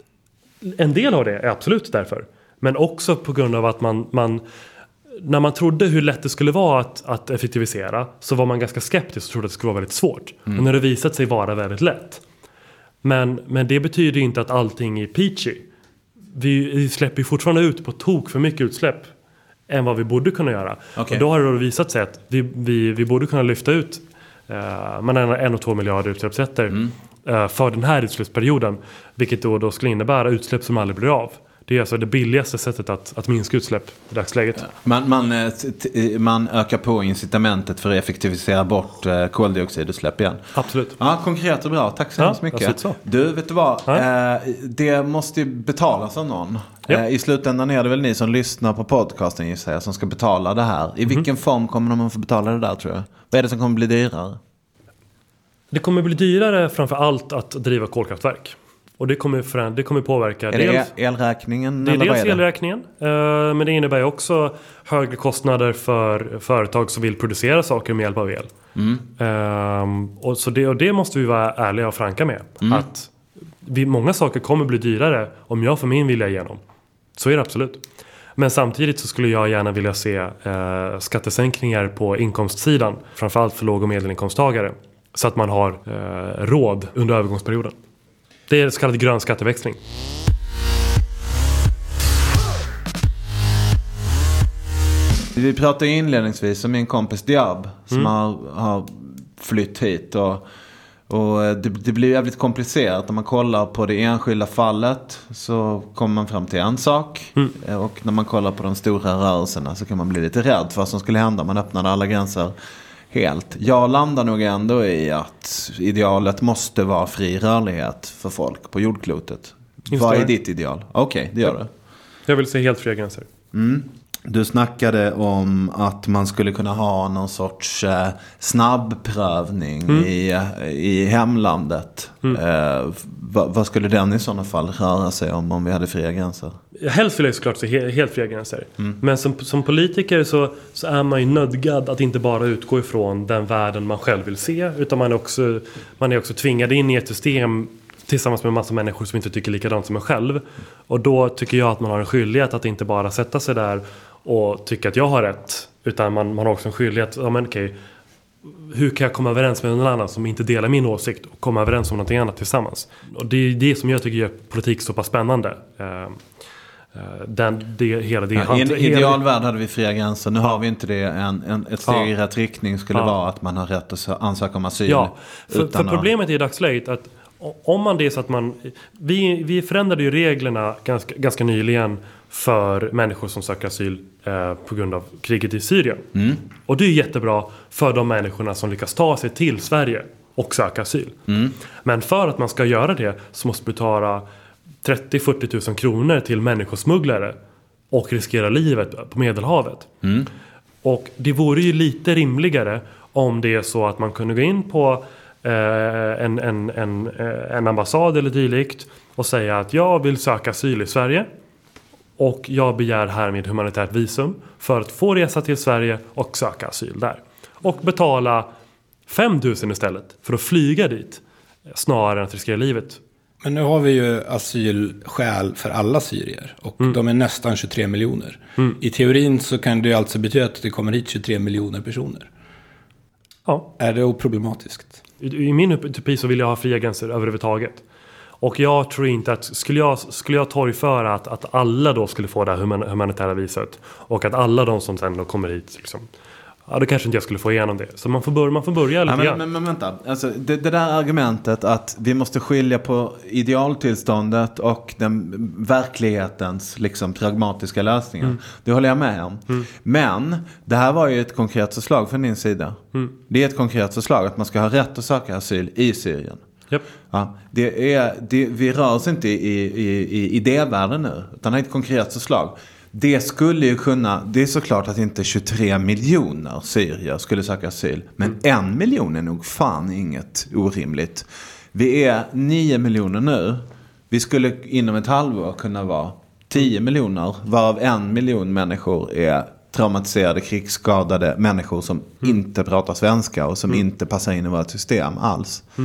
En del av det är absolut därför. Men också på grund av att man, man när man trodde hur lätt det skulle vara att, att effektivisera så var man ganska skeptisk och trodde att det skulle vara väldigt svårt. Och när det visat sig vara väldigt lätt. Men, men det betyder inte att allting är peachy. Vi, släpper ju fortfarande ut på tok för mycket utsläpp än vad vi borde kunna göra. Okej. Och då har det då visat sig att vi, vi, vi borde kunna lyfta ut eh, mellan en och två miljarder utsläppsrätter eh, för den här utsläppsperioden. Vilket då, då skulle innebära utsläpp som aldrig blir av. Det är alltså det billigaste sättet att, att minska utsläpp i dagsläget. Man, man, eh, man ökar på incitamentet för att effektivisera bort eh, koldioxidutsläpp igen. Absolut. Ja, konkret och bra. Tack så Ja, hemskt mycket. så. Du, vet du vad? Ja. Eh, det måste ju betalas av någon. Ja. I slutändan är det väl ni som lyssnar på podcasten gissar jag, som ska betala det här. Mhm. I vilken form kommer de att få betala det där tror jag? Vad är det som kommer bli dyrare? Det kommer bli dyrare framför allt att driva kolkraftverk. Och det kommer, föränd- det kommer påverka Är det elräkningen? det är dels är det? elräkningen, eh, men det innebär också högre kostnader för företag som vill producera saker med hjälp av el. Mm. Ehm, och, så det, och det måste vi vara ärliga och franka med. Mm. Att vi, många saker kommer bli dyrare om jag får min vilja igenom. Så är det absolut. Men samtidigt så skulle jag gärna vilja se eh, skattesänkningar på inkomstsidan. Framförallt för låg och medelinkomsttagare. Så att man har eh, råd under övergångsperioden. Det är så kallad grön skatteväxling. Vi pratade inledningsvis om min kompis Diab som Mm. har, har flytt hit. Och, och det, det blir jävligt komplicerat. När man kollar på det enskilda fallet så kommer man fram till en sak. Mm. Och när man kollar på de stora rörelserna så kan man bli lite rädd för vad som skulle hända om man öppnade alla gränser helt. Jag landar nog ändå i att idealet måste vara fri rörlighet för folk på jordklotet. Vad är ditt ideal? Okej, det gör det. Jag vill se helt fria gränser. Du snackade om att man skulle kunna ha någon sorts eh, snabbprövning i, eh, i hemlandet. Eh, vad, vad skulle den i sådana fall röra sig om om vi hade fria gränser? Helst vill jag såklart se he- helt fria gränser. Men som, som politiker så, så är man ju nödgad att inte bara utgå ifrån den världen man själv vill se. Utan man är också, man är också tvingad in i ett system tillsammans med en massa människor som inte tycker likadant som en själv. Och då tycker jag att man har en skyldighet att inte bara sätta sig där och tycka att jag har rätt. Utan man, man har också en skyldighet, ja men okej, hur kan jag komma överens med någon annan som inte delar min åsikt och komma överens om någonting annat tillsammans? Och det är det som jag tycker gör politik så pass spännande. Eh, eh, Den, det, hela det Ja, I en idealvärld hade vi fria gränser. Nu har vi inte det. En, en, ett steg Ja. i rätt riktning skulle Ja. vara att man har rätt att sö- ansöka om asyl. Ja, för, för problemet är i dagsläget att om man det är så att man... Vi, vi förändrade ju reglerna ganska, ganska nyligen för människor som söker asyl eh, på grund av kriget i Syrien. Mm. Och det är jättebra för de människorna som lyckas ta sig till Sverige och söka asyl. Mm. Men för att man ska göra det så måste man betala 30-40 000 kronor till människosmugglare och riskera livet på Medelhavet. Mm. Och det vore ju lite rimligare om det är så att man kunde gå in på eh, en, en, en, eh, en ambassad eller dylikt och säga att jag vill söka asyl i Sverige. Och jag begär härmed humanitärt visum för att få resa till Sverige och söka asyl där. Och betala 5000 istället för att flyga dit. Snarare än att riskera livet. Men nu har vi ju asylskäl för alla syrier. Och de är nästan 23 miljoner. I teorin så kan det alltså betyda att det kommer hit 23 miljoner personer. Ja, Är det oproblematiskt? I i min utopi så vill jag ha fria gränser överhuvudtaget. Och jag tror inte att, skulle jag, skulle jag torgföra att, att alla då skulle få det här human, humanitära viset och att alla de som sen då kommer hit, liksom, ja då kanske inte jag skulle få igenom det. Så man får börja, man får börja lite Ja, men, men, vänta, alltså, det, det där argumentet att vi måste skilja på idealtillståndet och den verklighetens liksom, pragmatiska lösningar. Mm. Det håller jag med om. Men det här var ju ett konkret förslag från din sida. Mm. Det är ett konkret förslag att man ska ha rätt att söka asyl i Syrien. Japp. Ja, det är, det, vi rör oss inte i, i, i idévärlden nu, utan det är ett konkret förslag. Det skulle ju kunna, det är såklart att inte 23 miljoner syrier skulle söka asyl. Men en miljon är nog fan inget orimligt. Vi är 9 miljoner nu. Vi skulle inom ett halvår kunna vara 10 miljoner, varav en miljon människor är traumatiserade, krigsskadade människor som inte pratar svenska och som inte passar in i vårt system alls. E-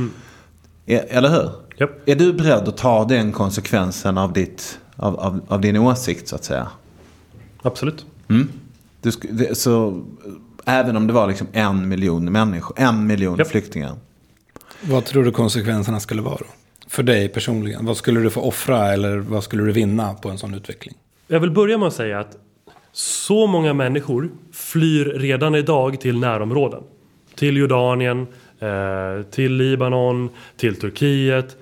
Eller hur? Japp. Är du beredd att ta den konsekvensen av, ditt, av, av, av din åsikt så att säga? Absolut. Du sk- det, så, även om det var liksom en miljon människor, en miljon Japp. flyktingar. Vad tror du konsekvenserna skulle vara då? För dig personligen. Vad skulle du få offra eller vad skulle du vinna på en sån utveckling? Jag vill börja med att säga att så många människor flyr redan idag till närområden. Till Jordanien, Eh, till Libanon, till Turkiet.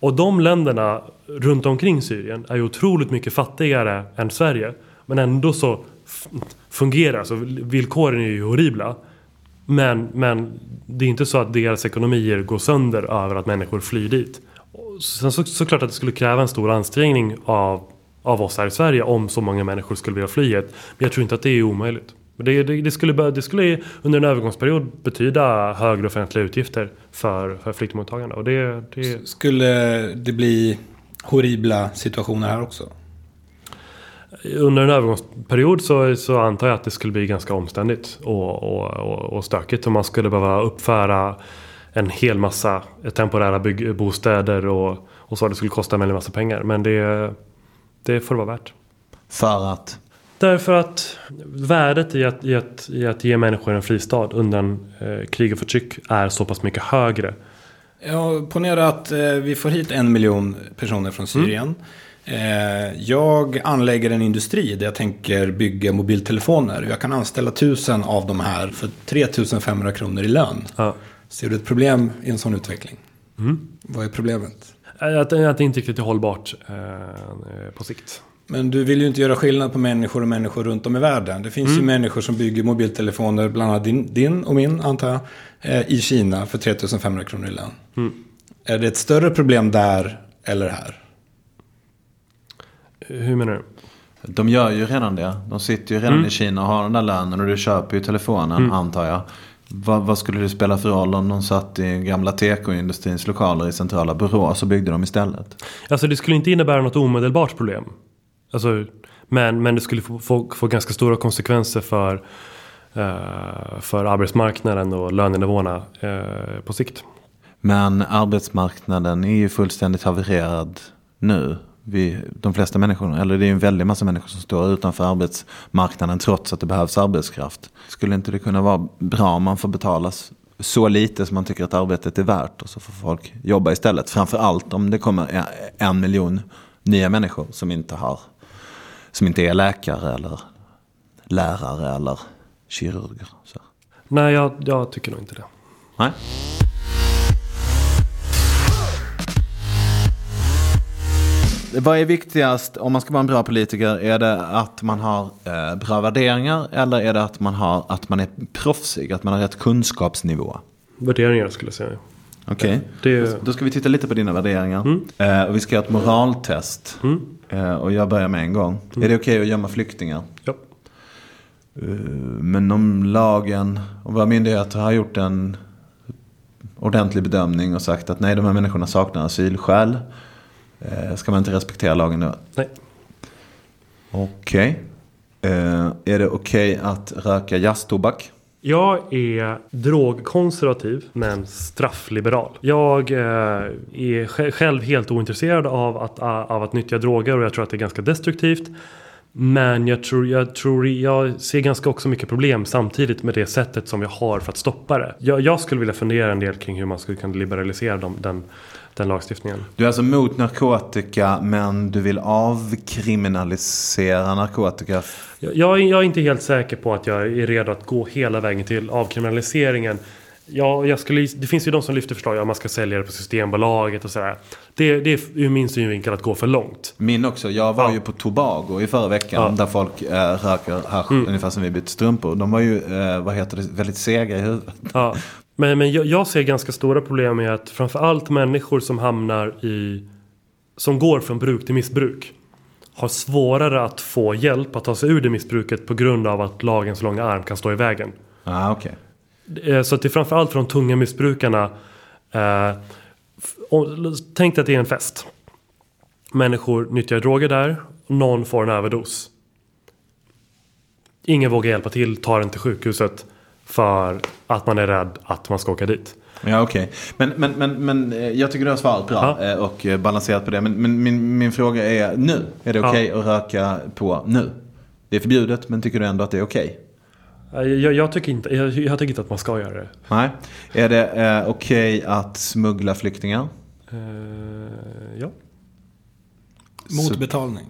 Och de länderna runt omkring Syrien är ju otroligt mycket fattigare än Sverige. Men ändå så fungerar, så villkoren är ju horribla. Men, men det är inte så att deras ekonomier går sönder över att människor flyr dit. Sen så, såklart att det skulle kräva en stor ansträngning av, av oss här i Sverige om så många människor skulle vilja fly hit. Men jag tror inte att det är omöjligt. Men det, det, det, skulle, det skulle under en övergångsperiod betyda högre offentliga utgifter för, för flyktingmottagande. Och det, det, Skulle det bli horribla situationer här också. Under en övergångsperiod så, så antar jag att det skulle bli ganska omständigt och, och, och, och stökigt. Och man skulle behöva uppföra en hel massa temporära byggbostäder och, och så. Det skulle kosta en väldigt massa pengar. Men det, det får det vara värt. För att? Därför att värdet i att, i att, i att ge människor en fristad undan eh, krig och förtryck är så pass mycket högre. Ja, ponera att eh, vi får hit en miljon personer från Syrien. Mm. Eh, jag anlägger en industri där jag tänker bygga mobiltelefoner. Jag kan anställa tusen av de här för 3500 kronor i lön. Ja. Ser du ett problem i en sån utveckling? Mm. Vad är problemet? Att, att det inte riktigt är hållbart eh, på sikt. Men du vill ju inte göra skillnad på människor och människor runt om i världen. Det finns mm. ju människor som bygger mobiltelefoner, bland annat din, din och min antar jag, eh, i Kina för 3500 kronor i lön. Mm. Är det ett större problem där eller här? Hur menar du? De gör ju redan det. De sitter ju redan mm. i Kina och har den där lönen och du köper ju telefonen mm. antar jag. Vad, vad, skulle det spela för roll om de satt i gamla tekoindustrins lokaler i centrala Borås och byggde dem istället? Alltså det skulle inte innebära något omedelbart problem. Alltså, men, men det skulle få, få, få ganska stora konsekvenser för, eh, för arbetsmarknaden och lönenivåerna eh, på sikt. Men arbetsmarknaden är ju fullständigt havererad nu. Vi, de flesta människor, eller det är en väldig massa människor som står utanför arbetsmarknaden trots att det behövs arbetskraft. Skulle inte det kunna vara bra om man får betalas så lite som man tycker att arbetet är värt och så får folk jobba istället. Framförallt om det kommer en miljon nya människor som inte har som inte är läkare eller lärare eller kirurger. Så. Nej, jag, jag tycker nog inte det. Nej. Vad är viktigast om man ska vara en bra politiker? Är det att man har eh, bra värderingar eller är det att man, har, att man är proffsig? Att man har rätt kunskapsnivå? Värderingar skulle jag säga. Okej, okay. Då ska vi titta lite på dina värderingar. Mm. Eh, och vi ska göra ett moraltest. Mm. Eh, och jag börjar med en gång. Mm. Är det okej okay att gömma flyktingar? Ja. Eh, men om lagen och våra myndigheter har gjort en ordentlig bedömning och sagt att nej, de här människorna saknar asylskäl. Eh, ska man inte respektera lagen då? Nej. Okej. Okay. Är det okej att röka jazztobak? Jag är drogkonservativ men straffliberal. Jag eh, är själv helt ointresserad av att, av att nyttja droger och jag tror att det är ganska destruktivt. Men jag tror, jag tror jag ser ganska också mycket problem samtidigt med det sättet som jag har för att stoppa det. Jag, jag skulle vilja fundera en del kring hur man skulle kunna liberalisera dem, den, den lagstiftningen. Du är alltså mot narkotika men du vill avkriminalisera narkotika? Jag, jag, jag är inte helt säker på att jag är redo att gå hela vägen till avkriminaliseringen. Ja, jag skulle, det finns ju de som lyfter förslag att man ska sälja det på Systembolaget och sådär. Det, det är ur min synvinkel att gå för långt. Min också. Jag var ja. ju på Tobago i förra veckan. Ja. Där folk äh, röker hasch mm. ungefär som vi byter strumpor. De var ju, äh, vad heter det, väldigt sega i huvudet. Ja. Men, men jag, jag ser ganska stora problem med att framförallt människor som hamnar i... Som går från bruk till missbruk. Har svårare att få hjälp att ta sig ur det missbruket på grund av att lagens långa arm kan stå i vägen. Ah, okay. Eh, så att det är framförallt för de tunga missbrukarna. Eh, tänk dig att det är en fest. Människor nyttjar droger där. Någon får en överdos. Ingen vågar hjälpa till, tar den till sjukhuset. För att man är rädd att man ska åka dit. Ja okej. Okay. Men, men, men, men eh, jag tycker du har svarat bra ja. och balanserat på det. Men, men min, min fråga är nu. Är det okej okay ja. att röka på nu? Det är förbjudet men tycker du ändå att det är okej? Okay? Jag, jag, tycker inte, jag, jag, tycker inte att man ska göra det. Nej. Är det eh, okej okay att smuggla flyktingar? Uh, ja. Mot betalning?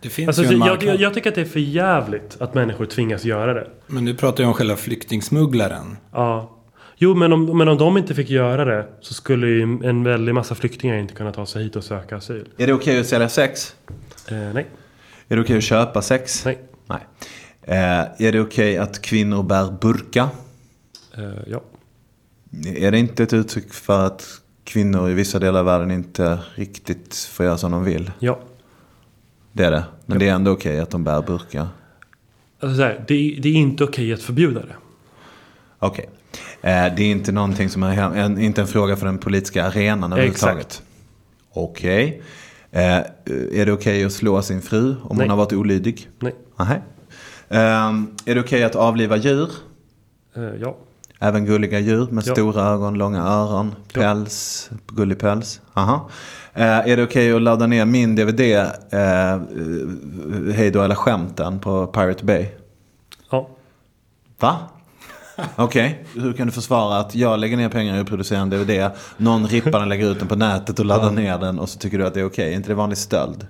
Det finns alltså, ju en jag, jag, jag, tycker att det är för jävligt att människor tvingas göra det. Men du pratar ju om själva flyktingsmugglaren. Ja. Jo, men om, men om de inte fick göra det så skulle ju en väldig massa flyktingar inte kunna ta sig hit och söka asyl. Är det okej okay att sälja sex? Uh, nej. Är det okej okay att köpa sex? Nej. Nej. Eh, är det okej okay att kvinnor bär burka? Eh, ja. Är det inte ett uttryck för att kvinnor i vissa delar av världen inte riktigt får göra som de vill? Ja. Det är det? Men ja. det är ändå okej okay att de bär burka? Alltså här, det, är, det, är, inte okej okay att förbjuda det. Okej. Eh, det är inte någonting som är en, inte en fråga för den politiska arenan överhuvudtaget? Exakt. Okej. Eh, är det okej att slå sin fru om Nej. hon har varit olydig? Nej. Nej. Eh, är det okej att avliva djur? Eh, ja. Även gulliga djur med Ja. stora ögon, långa öron, Ja. päls, gullig päls. Aha. Eh, är det okej att ladda ner min DVD, eh, Hej då eller skämten på Pirate Bay? Ja. Va? Okej, hur kan du försvara att jag lägger ner pengar i att producera en DVD, någon rippar den, lägger ut den på nätet och laddar ner den och så tycker du att det är okej? Är inte det vanlig stöld?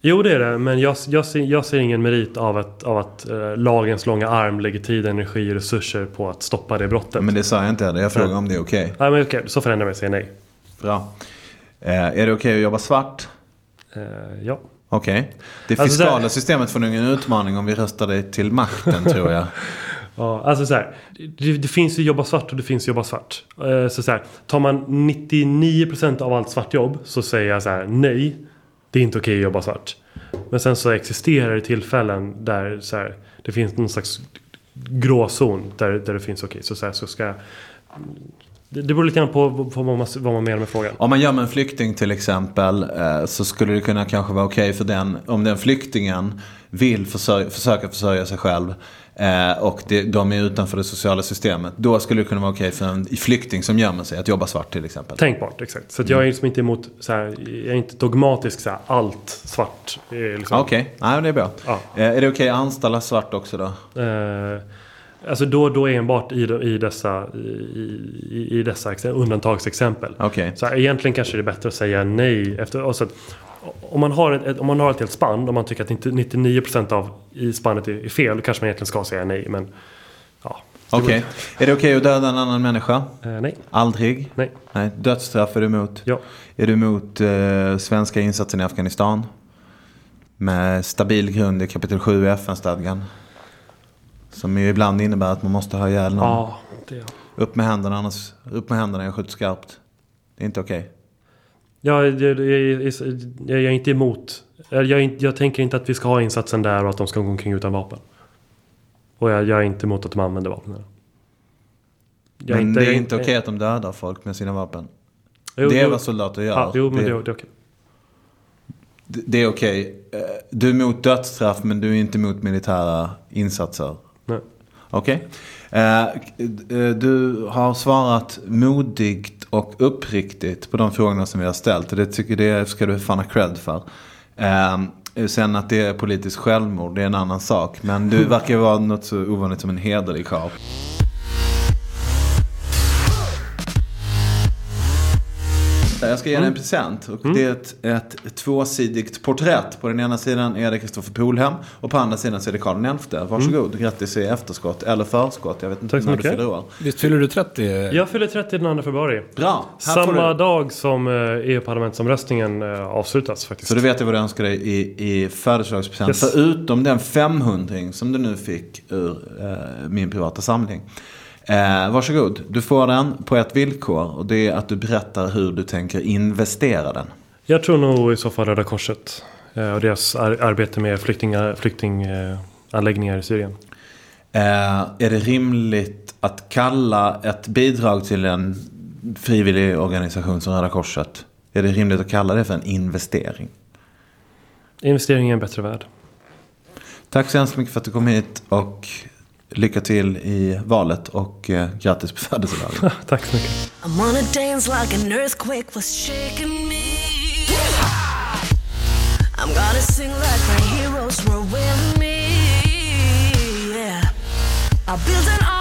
Jo det är det, men jag, jag, ser, jag ser ingen merit av att, av att eh, lagens långa arm lägger tid, energi och resurser på att stoppa det brottet. Men det sa jag inte heller, jag frågar om det är okej. Nej men okej, så förändrar jag mig och säger nej. Bra. Eh, är det okej att jobba svart? Eh, ja. Okej. Det Alltså, fiskala där- systemet får nog en utmaning om vi röstar dig till makten tror jag. Ja, alltså så här, det, det finns ju jobba svart och det finns jobba svart. Eh, Så, så här, tar man 99% av allt svartjobb så säger jag så här, nej, det är inte okej att jobba svart. Men sen så existerar det tillfällen där så här, det finns någon slags gråzon där, där det finns okej. Så, så, här, så ska det, det beror lite grann på vad man, vad man menar med frågan. Om man gömmer en flykting till exempel eh, så skulle det kunna kanske vara okej för den om den flyktingen vill försörja, försöka försörja sig själv eh, och det, de är utanför det sociala systemet. Då skulle det kunna vara okej för en flykting som gömmer sig att jobba svart till exempel. Tänkbart, exakt. Så jag är liksom inte emot, så här, jag är inte dogmatisk så här, allt svart. är Liksom, Okej, nej det är bra. Ja. Eh, är det okej att anställa svart också då? Eh, alltså då, då enbart i, i dessa, i, i, dessa ex- undantagsexempel. Okej. Så egentligen kanske det är bättre att säga nej. Efter, och så att, om, man har ett, om man har ett helt spann, om man tycker att 90 99% av i spannet är, är fel, då kanske man egentligen ska säga nej. Men ja. Okej. Är det okej att döda en annan människa? Eh, nej, Aldrig? nej, Nej. Dödsstraff är du emot? ja. Är du emot eh, svenska insatsen i Afghanistan? Med stabil grund i kapitel 7 i FN-stadgan. Som ju ibland innebär att man måste ha ihjäl någon. Ja, det, Upp med händerna, annars, upp med händerna, jag skjuter skarpt. Det är inte okej. Ja, jag, jag, jag, är inte emot. Jag, jag, tänker inte att vi ska ha insatsen där och att de ska gå omkring utan vapen. Och jag, är inte emot att de använder vapen. Men inte- det är inte okej att de dödar folk med sina vapen. Jo, det är jo. vad soldater gör. Ja, jo, men det, det, det är okej. det, det är okej. Eh, Du är emot dödsstraff men du är inte emot militära insatser. Okej. Okay. Du har svarat modigt och uppriktigt på de frågorna som vi har ställt. Och det tycker det ska du fan ha cred för. Ehm, sen att det är politiskt självmord, det är en annan sak. Men du verkar vara något så ovanligt som en hederlig karl. Jag ska ge dig en present. Och det är ett, ett tvåsidigt porträtt. På den ena sidan är det Kristoffer Polhem. Och på andra sidan så är det Karl XI. Varsågod, grattis i efterskott. Eller förskott, jag vet inte Tack när du fyller år. Visst fyller du 30? Jag fyller 30 den 2 februari. Bra, Samma du. dag som eh, EU-parlamentsomröstningen eh, avslutas faktiskt. Så du vet vad du önskar dig i, i födelsedagspresent. Yes. Förutom den 500 som du nu fick ur eh, min privata samling. Eh, varsågod, du får den på ett villkor. Och det är att du berättar hur du tänker investera den. Jag tror nog i så fall Röda Korset. eh, Och deras ar- arbete med flyktingar, flyktinganläggningar i Syrien. Eh, är det rimligt att kalla ett bidrag till en frivillig organisation som Röda Korset? Är det rimligt att kalla det för en investering? Investering i en bättre värld. Tack så hemskt mycket för att du kom hit och lycka till i valet och eh, grattis på födelsedagen. Tack så mycket. I wanna dance like an earthquake was shaking me. I'm gonna sing like my heroes were with me. Yeah. I built an